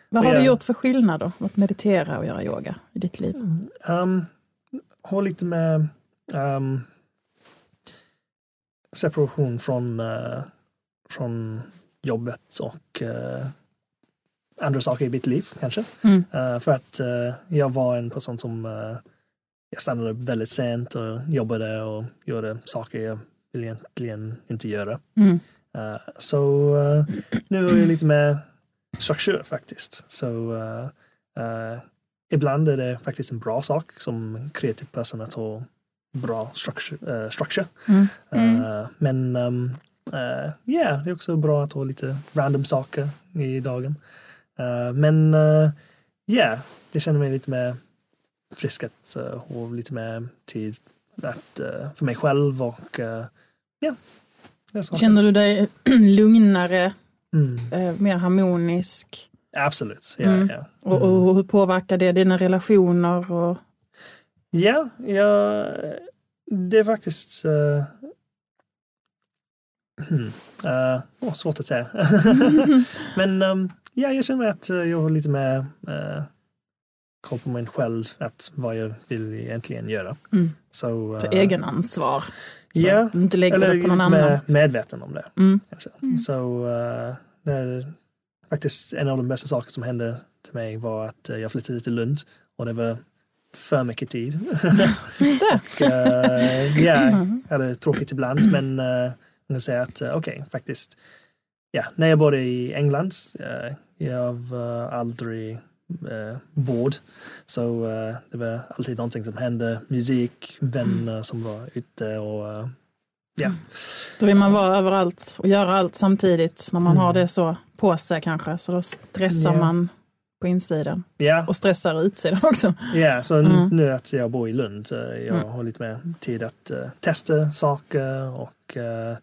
Vad har Ja. du gjort för skillnad då? Att meditera och göra yoga i ditt liv? Um, har lite med um, separation från, uh, från jobbet och uh, andra saker i mitt liv kanske. Mm. Uh, för att jag var en person som jag stannade upp väldigt sent och jobbade och gjorde saker jag vill egentligen inte göra. Mm. Så nu är jag lite mer struktur faktiskt. Så ibland är det faktiskt en bra sak som kreativ person att ha bra structure. Uh, structure. Mm. Uh, men um, uh, yeah, det är också bra att ha lite random saker i dagen. Men uh, yeah, det känner mig lite mer frisk att ha lite mer tid att, för mig själv och uh, yeah. Känner du dig lugnare, Mm. eh, mer harmonisk? Absolut. Ja, Mm. ja. Och, och hur påverkar det dina relationer? Och... Ja, ja, det är faktiskt... Uh, uh, oh, svårt att säga. Men um, ja, jag känner att jag har lite mer uh, koll på mig själv, att vad jag vill egentligen göra. Mm. Så, uh, egenansvar. Så Ja, du inte lägger eller det på någon annan. medveten om det. Mm. Mm. Så uh, det är faktiskt en av de bästa saker som hände till mig var att uh, jag flyttade till Lund och det var för mycket tid. Just det. uh, ja, jag hade tråkigt ibland men uh, jag säga att uh, okej, okay, faktiskt. Ja, när jag bodde i England, uh, jag var aldrig uh, bored. Så uh, det var alltid någonting som hände, musik, vänner som var ute och ja. Då vill man vara överallt och göra allt samtidigt när man Mm. har det så på sig kanske. Så då stressar Ja. man på insidan Ja, och stressar utsidan också. Ja, så n- Mm. nu att jag bor i Lund, jag Mm. har lite mer tid att eh, testa saker och eh,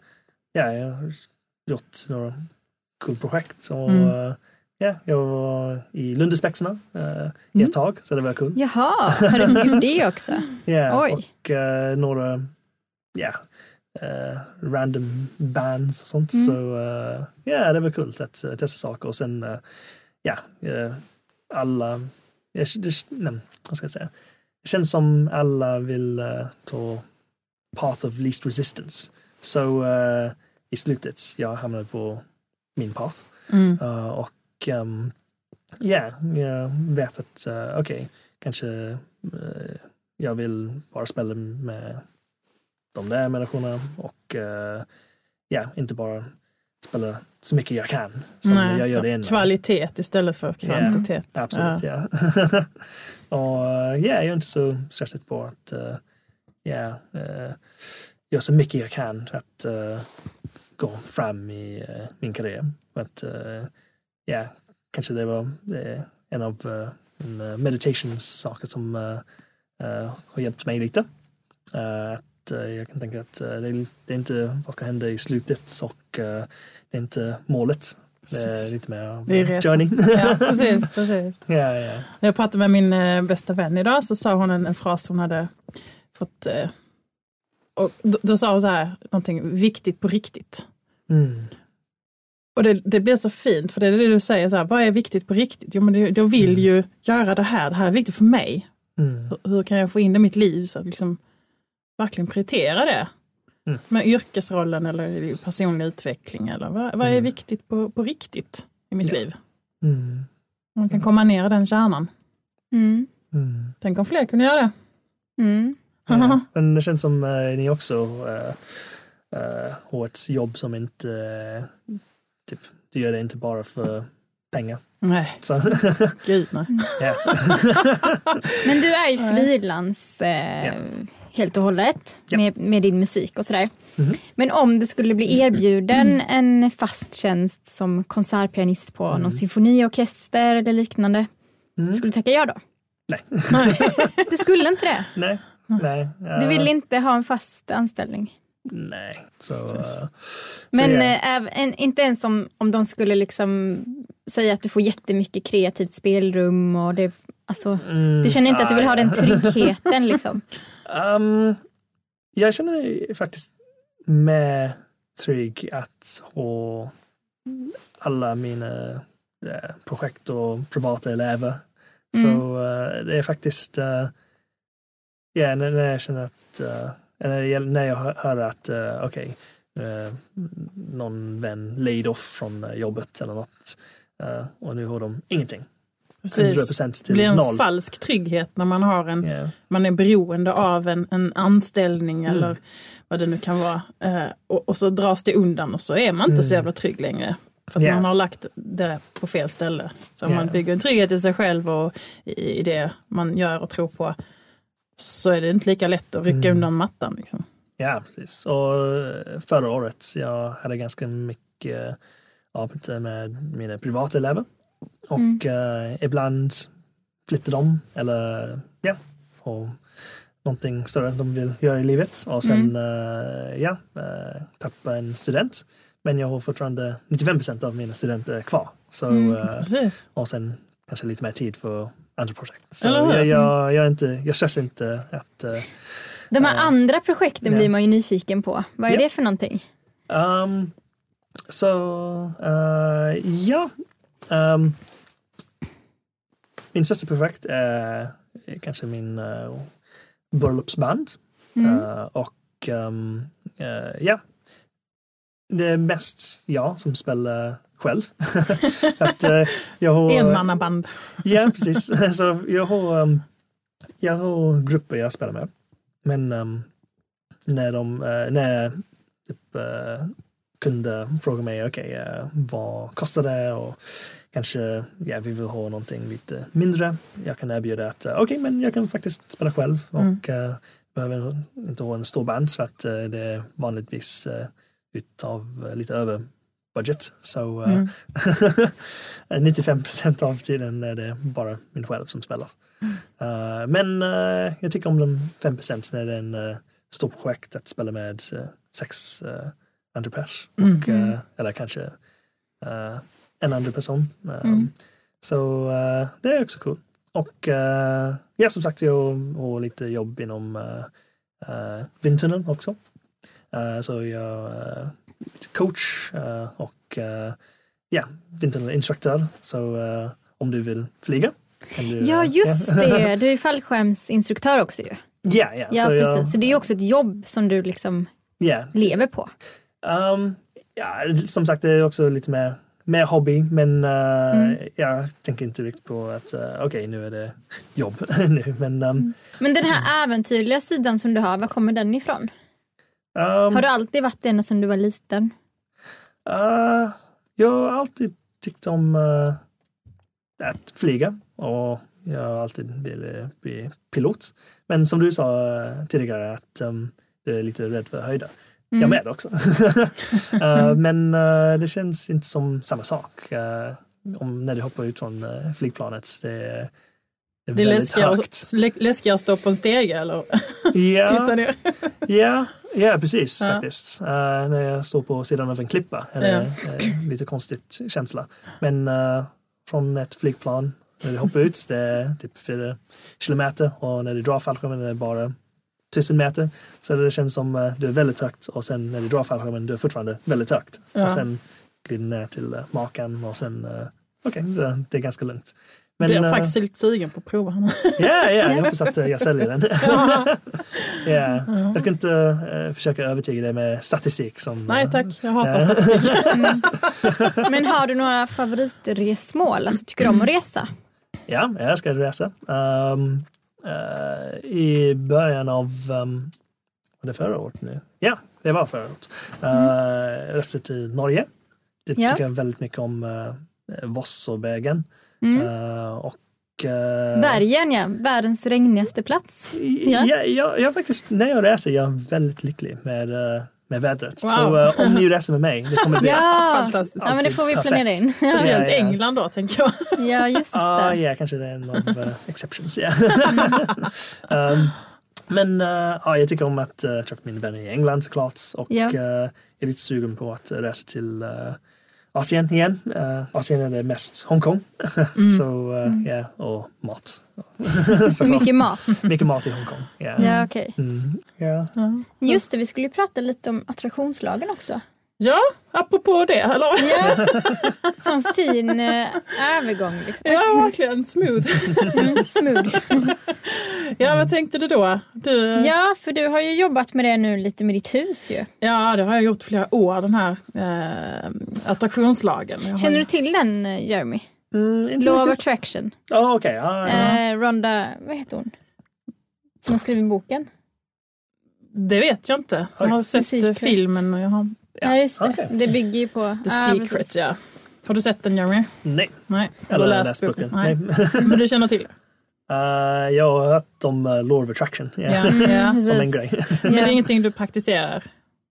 ja, jag har gjort några kul projekt. Och, Mm. eh, ja, jag var i Lundespexarna uh, i Mm. ett tag, så det var kul. Jaha, har du gjort det också? Ja, Oj. och några ja, eh, random bands och sånt. Mm. Så eh, ja, det var kul att eh, testa saker och sen ja, alla, jag, det, nej, vad ska jag säga? Det känns som alla vill ta path of least resistance. Så i slutet, jag hamnade på min path. Mm. Uh, och um, ja, jag vet att uh, okej, kanske uh, jag vill bara spela med de där människorna och uh, ja, inte bara spela så mycket jag kan som Nej, jag gör det innan. Kvalitet istället för kvantitet. Absolut, ja. och uh, ja, jag är inte så stressad på att uh, ja, göra så mycket jag kan för att uh, gå fram i uh, min karriär. Att, ja, kanske det var en av uh, en, uh, meditationssaker som har hjälpt mig lite. Uh, att, uh, jag kan tänka att uh, det, är, det är inte vad ska hända i slutet och uh, det är inte målet. Det är lite mer Det är journey. Ja, precis, precis. ja, ja. När jag pratade med min eh, bästa vän idag så sa hon en, en fras hon hade fått eh, och då, då sa hon så här, någonting viktigt på riktigt. Mm. Och det, det blir så fint, för det är det du säger, så här, vad är viktigt på riktigt? Jo, men det, jag vill Mm. ju göra det här, det här är viktigt för mig. Mm. Hur, hur kan jag få in det i mitt liv så att liksom verkligen prioritera det? Mm. Med yrkesrollen eller personlig utveckling eller vad, vad är Mm. viktigt på, på riktigt i mitt Ja. liv? Mm. Man kan komma ner i den kärnan. Mm. Mm. Tänk om fler kunde göra det. Mm. Ja. Men det känns som uh, ni också uh, uh, har ett jobb som inte, uh, typ, du gör det inte bara för pengar. Nej, Så, gud nej. ja. Men du är ju frilans eh, Ja. helt och hållet Ja. med, med din musik och sådär. Mhm. Men om du skulle bli erbjuden en fast tjänst som konsertpianist på Mm. någon symfoniorkester eller liknande, Mm. skulle du tacka ja då? Nej. nej. Du skulle inte det? nej. Nej. Du vill inte ha en fast anställning? Nej. Så, uh, så Men ja. eh, även, inte ens om, om de skulle liksom säga att du får jättemycket kreativt spelrum och det, alltså, Mm, du känner inte att du vill ha den ja. tryggheten liksom? Um, jag känner mig faktiskt mer trygg att ha alla mina eh, projekt och privata elever. Så eh, det är faktiskt, uh, ja, när, när jag känner att, när, jag, hör, att, uh, okej, eh, någon vän laid off från eh, jobbet eller något eh, och nu har de ingenting. Precis. 100% Det blir en noll. falsk trygghet när man har en, Ja. man är beroende av en, en anställning Mm. eller vad det nu kan vara. Eh, och, och så dras det undan och så är man inte så Mm. jävla trygg längre. För att Ja. man har lagt det på fel ställe. Så Ja. man bygger en trygghet i sig själv och i, i det man gör och tror på så är det inte lika lätt att rycka Mm. undan mattan. Liksom. Ja, precis. Och eh, förra året, jag hade ganska mycket arbete med mina privata elever. Och Mm. eh, ibland flyttar de eller ja, har någonting större de vill göra i livet och sen Mm. eh, ja, uh, tappa en student. Men jag har fortfarande 95 procent av mina studenter kvar. Så, Mm. eh, Precis. och sen kanske lite mer tid för andra projekt. Så hur? jag, jag, jag, är inte, jag stressar inte att eh, De här Ja. andra projekten Ja. blir man ju nyfiken på. Vad är Ja. det för någonting? Um, så eh, ja. Um, min största projekt är kanske min uh, bröllopsband. Mm. Och eh, ja, det är mest jag som spelar själv. att, eh, jag har, Enmannaband. Ja, precis. så jag har, um, jag har grupper jag spelar med. Men um, när de, uh, när typ, uh, kunde fråga mig, okej, uh, vad kostar det? Och kanske, ja, vi vill ha någonting lite mindre. Jag kan erbjuda att, uh, okej, men jag kan faktiskt spela själv Mm. och uh, behöver inte ha en stor band så att det är vanligtvis utav lite över budget. Så uh, Mm. 95 procent av tiden är det bara min själv som spelar. Uh, men uh, jag tycker om de 5 procent när det är en uh, stor projekt att spela med sex andra pers. Och, uh, eller kanske en andra person. Mm. Så det är också cool. Och uh, ja, som sagt, jag har lite jobb inom uh, uh, vindtunneln också. Så jag coach uh, och uh, ja, vindtunnelinstruktör. Så uh, om du vill flyga kan du... Ja, just ja. det. Du är fallskärmsinstruktör också ju. Ja, ja. Ja, så precis. jag- Så det är ju också ett jobb som du liksom ja, lever på. Um, ja, som sagt, det är också lite mer, mer hobby, men uh, Mm. jag tänker inte riktigt på att uh, okej, nu är det jobb nu. Men um, Men den här äventyrliga sidan som du har, var kommer den ifrån? Um, Har du alltid varit det sedan du var liten? uh, jag har alltid tyckt om uh, att flyga och jag har alltid velat bli pilot. Men som du sa uh, tidigare att um, du är lite rädd för höjder. Mm. Jag med också. Eh, men eh, det känns inte som samma sak. eh, om när du hoppar ut från uh, flygplanet. Det, det är Det är läskigare, högt. lä- läskigare att stå på en stege eller titta Ja, ner. ja, ja, precis Ja. faktiskt. Eh, när jag står på sidan av en klippa är det eh, lite konstigt känsla. Men eh, från ett flygplan, när du hoppar ut, det är typ fyra kilometer och när du drar fallskärmen är det bara tusen meter. Så det känns som eh, du är väldigt högt och sen när du drar fallskärmen du är fortfarande väldigt högt. Ja. Och sen glider ner till uh, makan och sen, uh, okej, så det är ganska lugnt. Men, Men, jag är eh, faktiskt lite sugen på att prova henne. Ja, ja, jag hoppas att eh, jag säljer den. ja. Jag ska inte eh, försöka övertyga dig med statistik. Som, Nej tack, jag hatar statistik. Men har du några favoritresmål? Alltså, tycker du om att resa? Ja, jag ska resa. Um, I början av, um, var det förra året nu? Ja, det var förra året. Uh, reste till Norge. Det Ja. tycker jag väldigt mycket om uh, Vossåbergen. Mm. Uh, och uh, Bergen ja, världens regnigaste plats. Ja. Ja, jag, jag faktiskt, när jag reser jag är väldigt lycklig med, uh, med vädret. Wow. Så uh, om ni reser med mig, det kommer bli Ja, Fantastiskt. ja men det får vi planera in. Ja, Speciellt Ja, ja. England då tänker jag. ja just Ja, det. ja, kanske det är en av uh, exceptions. Ja. um, men uh, ja, jag tycker om att uh, träffa mina vänner i England såklart och Ja. uh, jag är lite sugen på att resa till uh, Asien igen. Uh, Asien är det mest Hongkong. Så uh, ja, och mat. Mycket mat. Mycket mat i Hongkong. Ja. Ja, okej. Mm, ja. Just det, vi skulle ju prata lite om attraktionslagen också. Ja, apropå det. Eller? Ja, som fin eh, övergång. Liksom. Ja, verkligen. Smooth. Mm, smooth. Ja, vad tänkte du då? Du, Ja, för du har ju jobbat med det nu lite med ditt hus ju. Ja, det har jag gjort flera år, den här eh, attraktionslagen. Jag har Känner ju- du till den eh, Jeremy? Mm, Law of attraction. Ja, okej. ja, ja. Eh, Ronda, vad heter hon? Som har skrivit boken. Det vet jag inte. Jag har sett Secret. filmen och jag har Ja, just det. okej. Det bygger ju på... The Ja, Secret, precis. ja. Har du sett den Jeremy? Nej. Nej. Eller läst boken. Nej. Men du känner till det? Uh, jag har hört om uh, Law of Attraction. Mm, ja. precis. Som en grej. Men det är ingenting du praktiserar?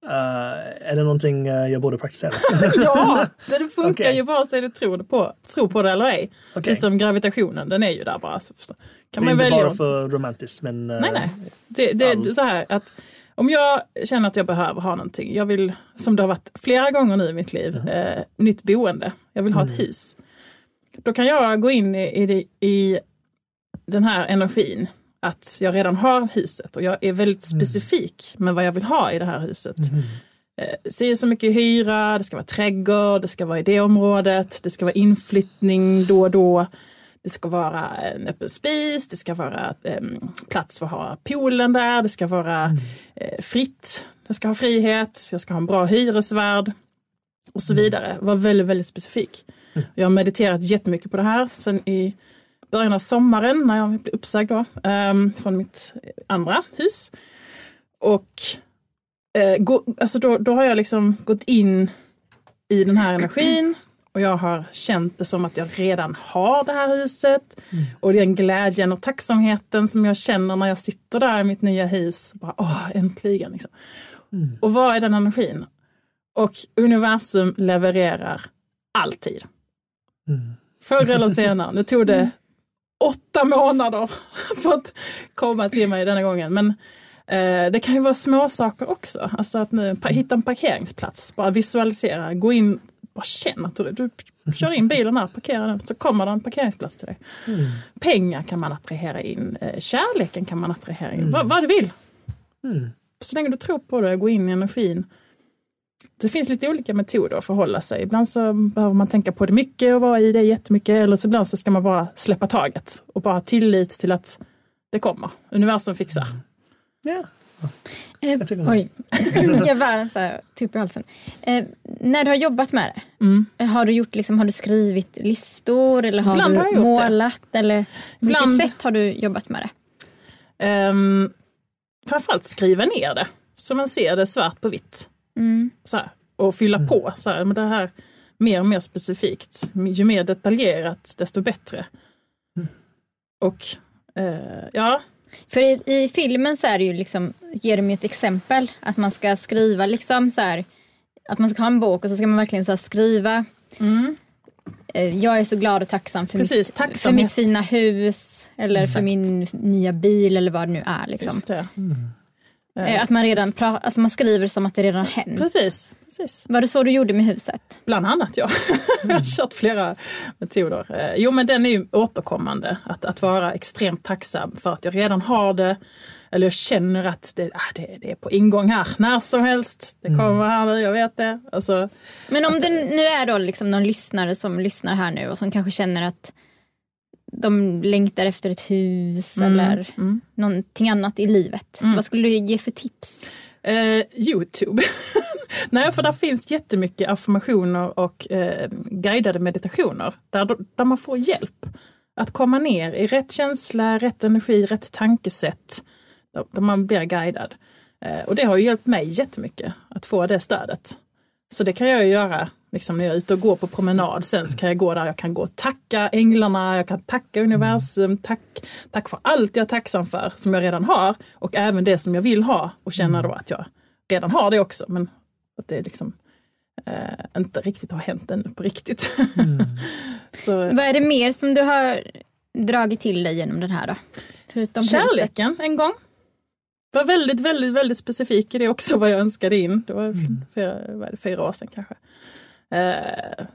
Uh, är det någonting uh, jag borde praktisera? ja, det funkar Okej. ju vare sig du tror, det på, tror på det eller ej. Okej. Precis som gravitationen, den är ju där bara. Så, kan Det är man inte välja bara för romantiskt men... uh, Nej, nej. Det, det är allt. så här att Om jag känner att jag behöver ha någonting, jag vill, som det har varit flera gånger nu i mitt liv, eh, nytt boende. Jag vill ha ett hus. Då kan jag gå in i, i, i den här energin att jag redan har huset och jag är väldigt specifik med vad jag vill ha i det här huset. Eh, Se så mycket hyra, det ska vara trädgård, det ska vara i det området, det ska vara inflyttning då och då. Det ska vara en öppen spis, det ska vara em, plats för att ha poolen där, det ska vara eh, fritt, det ska ha frihet, jag ska ha en bra hyresvärd och så vidare. Var väldigt, väldigt specifik. Jag har mediterat jättemycket på det här sen i början av sommaren när jag blev uppsagd då, em, från mitt andra hus. Och eh, gå, alltså då, då har jag liksom gått in i den här energin och jag har känt det som att jag redan har det här huset. Och den glädjen och tacksamheten som jag känner när jag sitter där i mitt nya hus. Bara, Åh, äntligen! Liksom. Och vad är den energin? Och universum levererar alltid. Förr eller senare. Nu tog det åtta månader för att komma till mig denna gången. Men eh, det kan ju vara små saker också. Alltså att nu, hitta en parkeringsplats, bara visualisera, gå in, bara känn att du, du kör in bilen här, parkerar den, så kommer det en parkeringsplats till dig. Pengar kan man attrahera in, eh, kärleken kan man attrahera in, vad, vad du vill. Så länge du tror på det, gå in i energin. Det finns lite olika metoder att förhålla sig. Ibland så behöver man tänka på det mycket och vara i det jättemycket. Eller så ibland så ska man bara släppa taget och bara ha tillit till att det kommer. Universum fixar. Ja. Eh, oj, jag världens så här tupp i halsen. Eh, när du har jobbat med det, Mm. har du, gjort, liksom, har du skrivit listor eller har Ibland du har jag gjort det. målat? Eller, på vilket Ibland. sätt har du jobbat med det? Um, framförallt skriva ner det. Så man ser det svart på vitt. Mm. Så här, och fylla på. Så här, men det här mer och mer specifikt. Ju mer detaljerat desto bättre. Och eh, ja, För i, i filmen så är det ju liksom, ger de ju ett exempel att man ska skriva liksom så här, att man ska ha en bok och så ska man verkligen så här skriva. Eh, Jag är så glad och tacksam för, Mm. Precis, mitt, tacksamhet. för mitt fina hus eller för Exakt. min nya bil eller vad det nu är. Liksom. just det. Eh, Att man redan pra- alltså man skriver som att det redan har hänt. Precis, precis. Var det så du gjorde med huset? Bland annat ja. jag har kört flera metoder. Eh, Jo men den är ju återkommande. Att, att vara extremt tacksam för att jag redan har det. Eller jag känner att det, ah, det, det är på ingång här när som helst. Det kommer här nu, jag vet det. Alltså, Men om det nu är då liksom någon lyssnare som lyssnar här nu och som kanske känner att de längtar efter ett hus eller mm. någonting annat i livet. Vad skulle du ge för tips? Eh, Youtube. Nej, för där finns jättemycket affirmationer och eh, guidade meditationer där, där man får hjälp att komma ner i rätt känsla, rätt energi, rätt tankesätt. Där, där man blir guidad. Eh, och det har ju hjälpt mig jättemycket att få det stödet. Så det kan jag göra liksom när jag är ute och går på promenad. Sen så kan jag gå där, jag kan gå och tacka änglarna, jag kan tacka universum, tack, tack för allt jag är tacksam för som jag redan har och även det som jag vill ha och känna då att jag redan har det också. Men att det liksom eh, inte riktigt har hänt ännu på riktigt. så, Vad är det mer som du har dragit till dig genom den här då? Förutom huset? Kärleken en gång. Var väldigt, väldigt, väldigt specifik i det också vad jag önskade in. Det var fyra, vad är det, fyra år sedan kanske. Eh,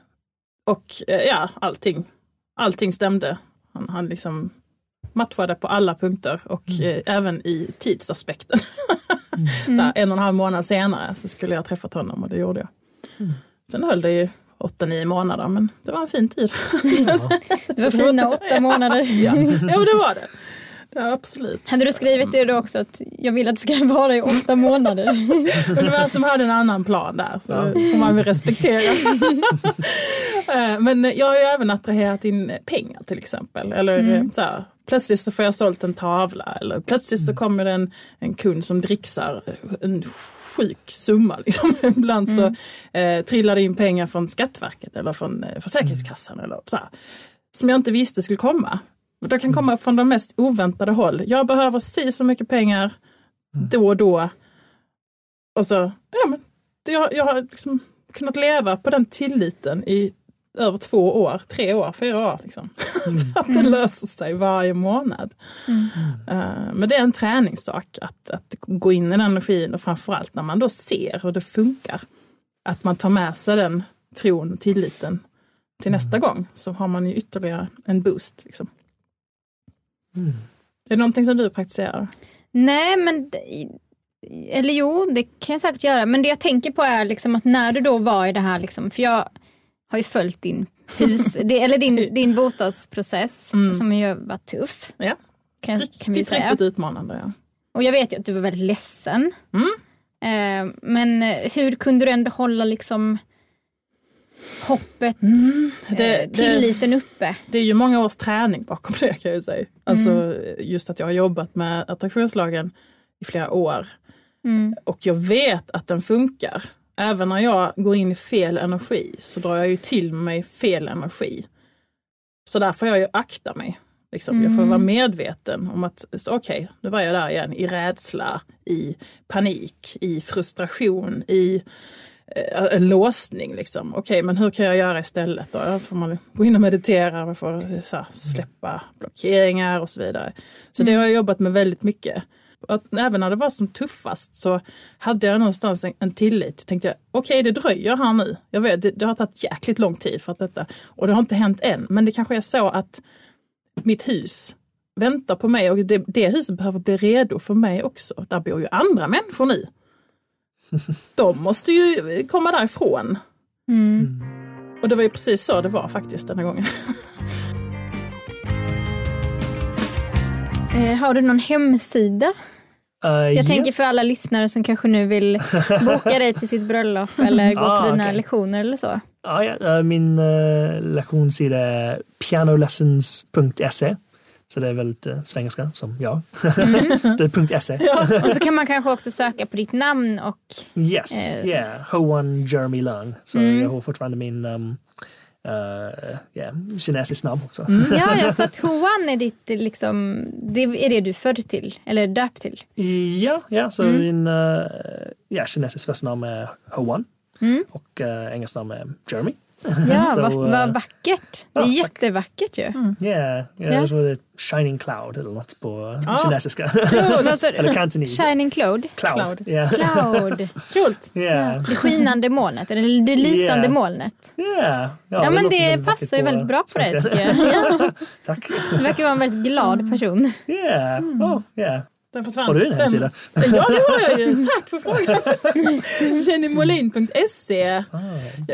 och eh, ja, allting. Allting stämde. Han, han liksom matchade på alla punkter och eh, även i tidsaspekten. så här, en och en halv månad senare så skulle jag träffat honom och det gjorde jag. Sen höll det ju åtta, nio månader men det var en fin tid. Det var fina åtta månader. ja. ja, men det var det. Ja, absolut. Hade du skrivit det då också att jag vill att det ska vara i åtta månader? Universum hade en annan plan där, så det får man väl respektera. Eh, Men jag har ju även attraherat in pengar till exempel. Eller eh, så här, plötsligt så får jag sålt en tavla eller plötsligt så kommer det en, en kund som dricksar en sjuk summa. Liksom. Ibland så eh, trillar det in pengar från Skatteverket eller från eh, Försäkringskassan. Eller så här, som jag inte visste skulle komma. Det kan komma från de mest oväntade håll. Jag behöver si så mycket pengar då och då. Och så, ja men, jag, jag har liksom kunnat leva på den tilliten i över två år, tre år, fyra år. Liksom. att det löser sig varje månad. Uh, men det är en träningssak att, att gå in i den energin och framförallt när man då ser hur det funkar. Att man tar med sig den tron och tilliten till nästa gång så har man ju ytterligare en boost. Liksom. Mm. Är det någonting som du praktiserar? Nej, men eller jo, det kan jag säkert göra. Men det jag tänker på är liksom att när du då var i det här, liksom, för jag har ju följt din hus, eller din, din bostadsprocess Mm. som ju varit tuff. Ja. Kan, kan vi Riktigt, säga. riktigt utmanande. Ja. Och jag vet ju att du var väldigt ledsen. Mm. Eh, men hur kunde du ändå hålla liksom hoppet, Mm. Det, eh, tilliten uppe? det är ju många års träning bakom det kan jag ju säga. Alltså just att jag har jobbat med attraktionslagen i flera år. Mm. Och jag vet att den funkar. Även när jag går in i fel energi så drar jag ju till mig fel energi. Så där får jag ju akta mig. Liksom. Jag får Mm. vara medveten om att okej, nu var jag där igen i rädsla, i panik, i frustration, i en låsning. Liksom. Okej, men hur kan jag göra istället? Då? Får man gå in och meditera, man får eh, så här, släppa blockeringar och så vidare. Så det har jag jobbat med väldigt mycket. Att även när det var som tuffast så hade jag någonstans en, en tillit. Tänkte jag, okej det dröjer här nu. Jag vet, det, det har tagit jäkligt lång tid för att detta, och det har inte hänt än. Men det kanske är så att mitt hus väntar på mig och det, det huset behöver bli redo för mig också. Där bor ju andra människor nu. De måste ju komma därifrån. Mm. Och det var ju precis så det var faktiskt den här gången. Eh, har du någon hemsida? Uh, Jag ja. tänker för alla lyssnare som kanske nu vill boka dig till sitt bröllop eller gå Ah, på dina okej. lektioner eller så. Ja, ja, eh, min uh, lektionssida är pianolessons.se. Så det är väldigt uh, svengelska som jag. det är .se. Och så kan man kanske också söka på ditt namn och Yes, Eh. yeah. Hoan Jeremy Lung. Så Mm. jag har fortfarande min um, uh, yeah, kinesisk namn också. ja, jag sa att Huan är ditt liksom, det är det du född till eller döpt till. Ja, ja, så Mm. min uh, ja, kinesisk första namn är Hoan Mm. och uh, engelska namn är Jeremy. Ja, Så, vad, vad eh, vackert. Det är ja, jättevackert ju. Yeah, yeah, Ja. jag tror det är Shining Cloud eller något på Ah. kinesiska. Vad eller kantonese. Shining Cloud. Cloud. Cloud. Yeah. Cloud. Coolt! Yeah. Det skinande molnet, eller det lysande Yeah. molnet. Yeah. Ja, men låter det väldigt passar ju väldigt bra på dig tycker jag. Ja. Tack. Du verkar vara en väldigt glad person. Yeah. Oh, yeah. Den försvann. Har du en hemsida? Den, ja, det har jag ju. Tack för frågan. Jennymolin.se. Ah.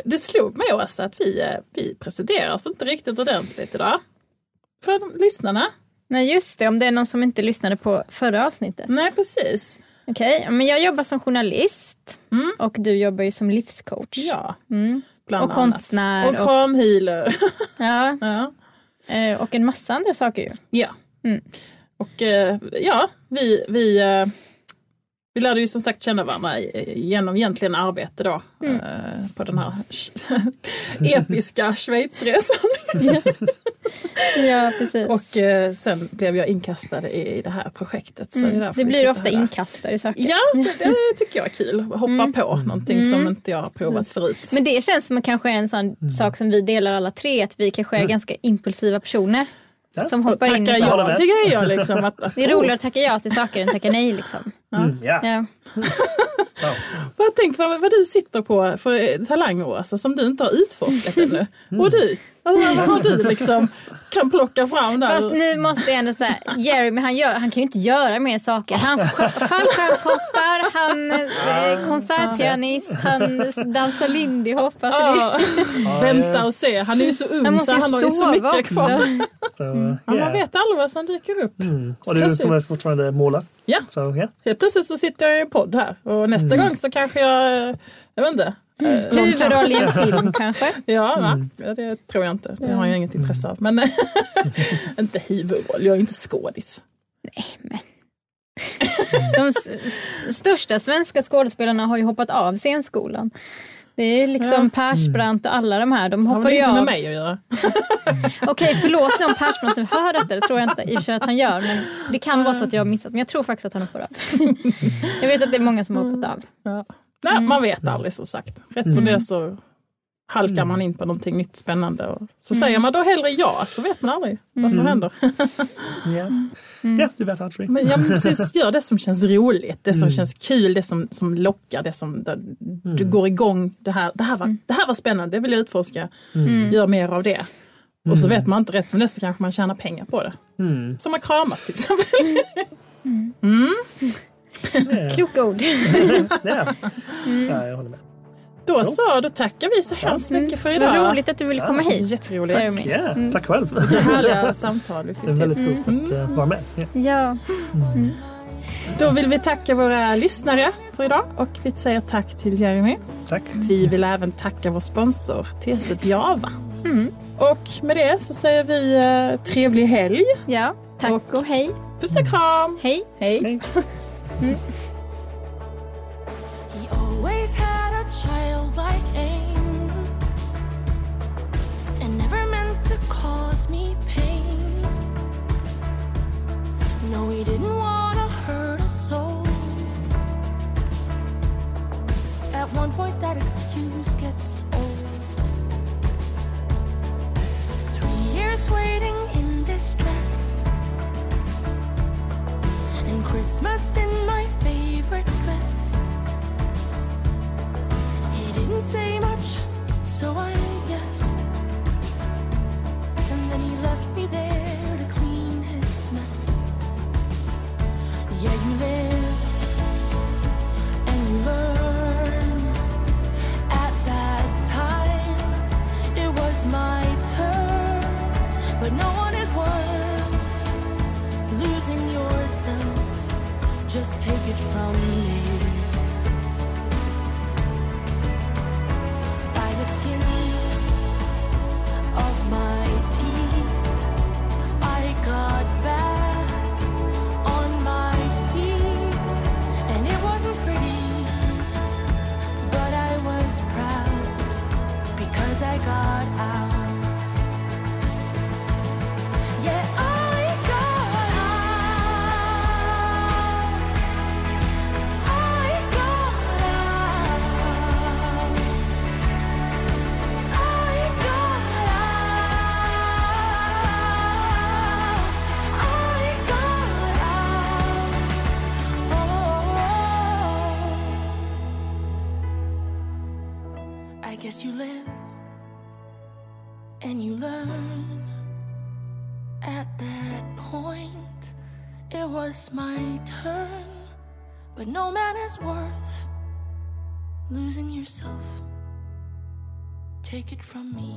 Det slog mig också att vi, eh, vi presenterar oss inte riktigt ordentligt idag. För de, lyssnarna. Nej just det, om det är någon som inte lyssnade på förra avsnittet. Nej, precis. Okej, men jag jobbar som journalist Mm. och du jobbar ju som livscoach. Ja, Mm. bland Och annat. konstnär Och och- kramhealer. Ja, ja. eh, och en massa andra saker ju. ja. Mm. Och eh, ja, vi, vi, eh, vi lärde ju som sagt känna varandra genom egentligen arbete då. Mm. eh, På den här episka Schweizresan. Ja, precis. Och sen blev jag inkastad i det här projektet. Så mm. Det blir ofta inkastare i saker. Ja, det, det tycker jag är kul. Hoppa Mm. på någonting Mm. som inte jag har provat förut. Men det känns som kanske är en sån sak som vi delar alla tre, att vi kanske är ganska impulsiva personer. Som hoppar in i saker. ja, med. tycker jag liksom. Att, Det är roligare att tacka ja till saker än tacka nej liksom. Mm, ja. Ja. Ja. Vad, tänk vad, vad du sitter på för eh, talanger alltså, som du inte har utforskat ännu. Mm. Och du, alltså, vad har du liksom kan plocka fram där? Fast nu måste jag ändå säga, Jeremy han, gör, han kan ju inte göra mer saker. Han sk- fallskärmshoppar, han är konsertpianist, han dansar lindy hop. Alltså Ja, vänta och se, han är ju så ung han så han har ju så mycket också. kvar. Så, Ja, man yeah. vet aldrig vad som dyker upp. Mm. Och du kommer fortfarande måla? Ja. Så, ja. Helt plötsligt så sitter jag i en podd här och nästa Mm. gång så kanske jag, eh, jag vet inte. Huvudroll i en film kanske. Ja? Mm. ja, det tror jag inte. Det har jag inget intresse av. Men inte huvudroll, jag är inte skådis. De s- s- största svenska skådespelarna har ju hoppat av scenskolan. Det är liksom Ja. Persbrandt och alla de här. De Har hoppar väl ju ingenting med av. mig att göra. Okej, förlåt nu om Persbrandt nu hör detta. Det tror jag inte i och för sig att han gör. Men det kan vara så att jag har missat. Men jag tror faktiskt att han hoppar av. Jag vet att det är många som har hoppat av. Ja. Nej, Man vet aldrig som sagt. Rätt som det är så halkar man in på någonting nytt spännande. Och så säger man då hellre ja, så vet man aldrig vad som händer. Ja, ja du vet aldrig. Men ja, men precis, gör det som känns roligt, det som känns kul, det som, som lockar, det som där du går igång. Det här, det, här var, det här var spännande, det vill jag utforska. Gör mer av det. Och så vet man inte rätt som det så kanske man tjänar pengar på det. Mm. Som att kramas till exempel. Kloka ord. Ja. ja, jag håller med. Då så, då tackar vi så hemskt mycket för idag. Vad roligt att du ville komma hit. Jätteroligt. Jeremy. Ja, tack själv. Vilka härliga samtal vi Det fick är till. väldigt coolt att eh, vara med. Ja. Ja, Då vill vi tacka våra lyssnare för idag och vi säger tack till Jeremy. Tack. Vi vill även tacka vår sponsor, Tehuset Java. Och med det så säger vi eh, trevlig helg. ja. Tack Och- och hej. Puss och kram! Hej. Hej! Hej. Childlike aim and never meant to cause me pain. No, he didn't want to hurt a soul. At one point, that excuse gets old. Three years waiting in distress. And Christmas in my say much, so I guessed. And then he left me there to clean his mess. Yeah, you live and you learn. At that time, it was my turn, but no one is worth losing yourself. Just take it from me. No man is worth losing yourself. Take it from me.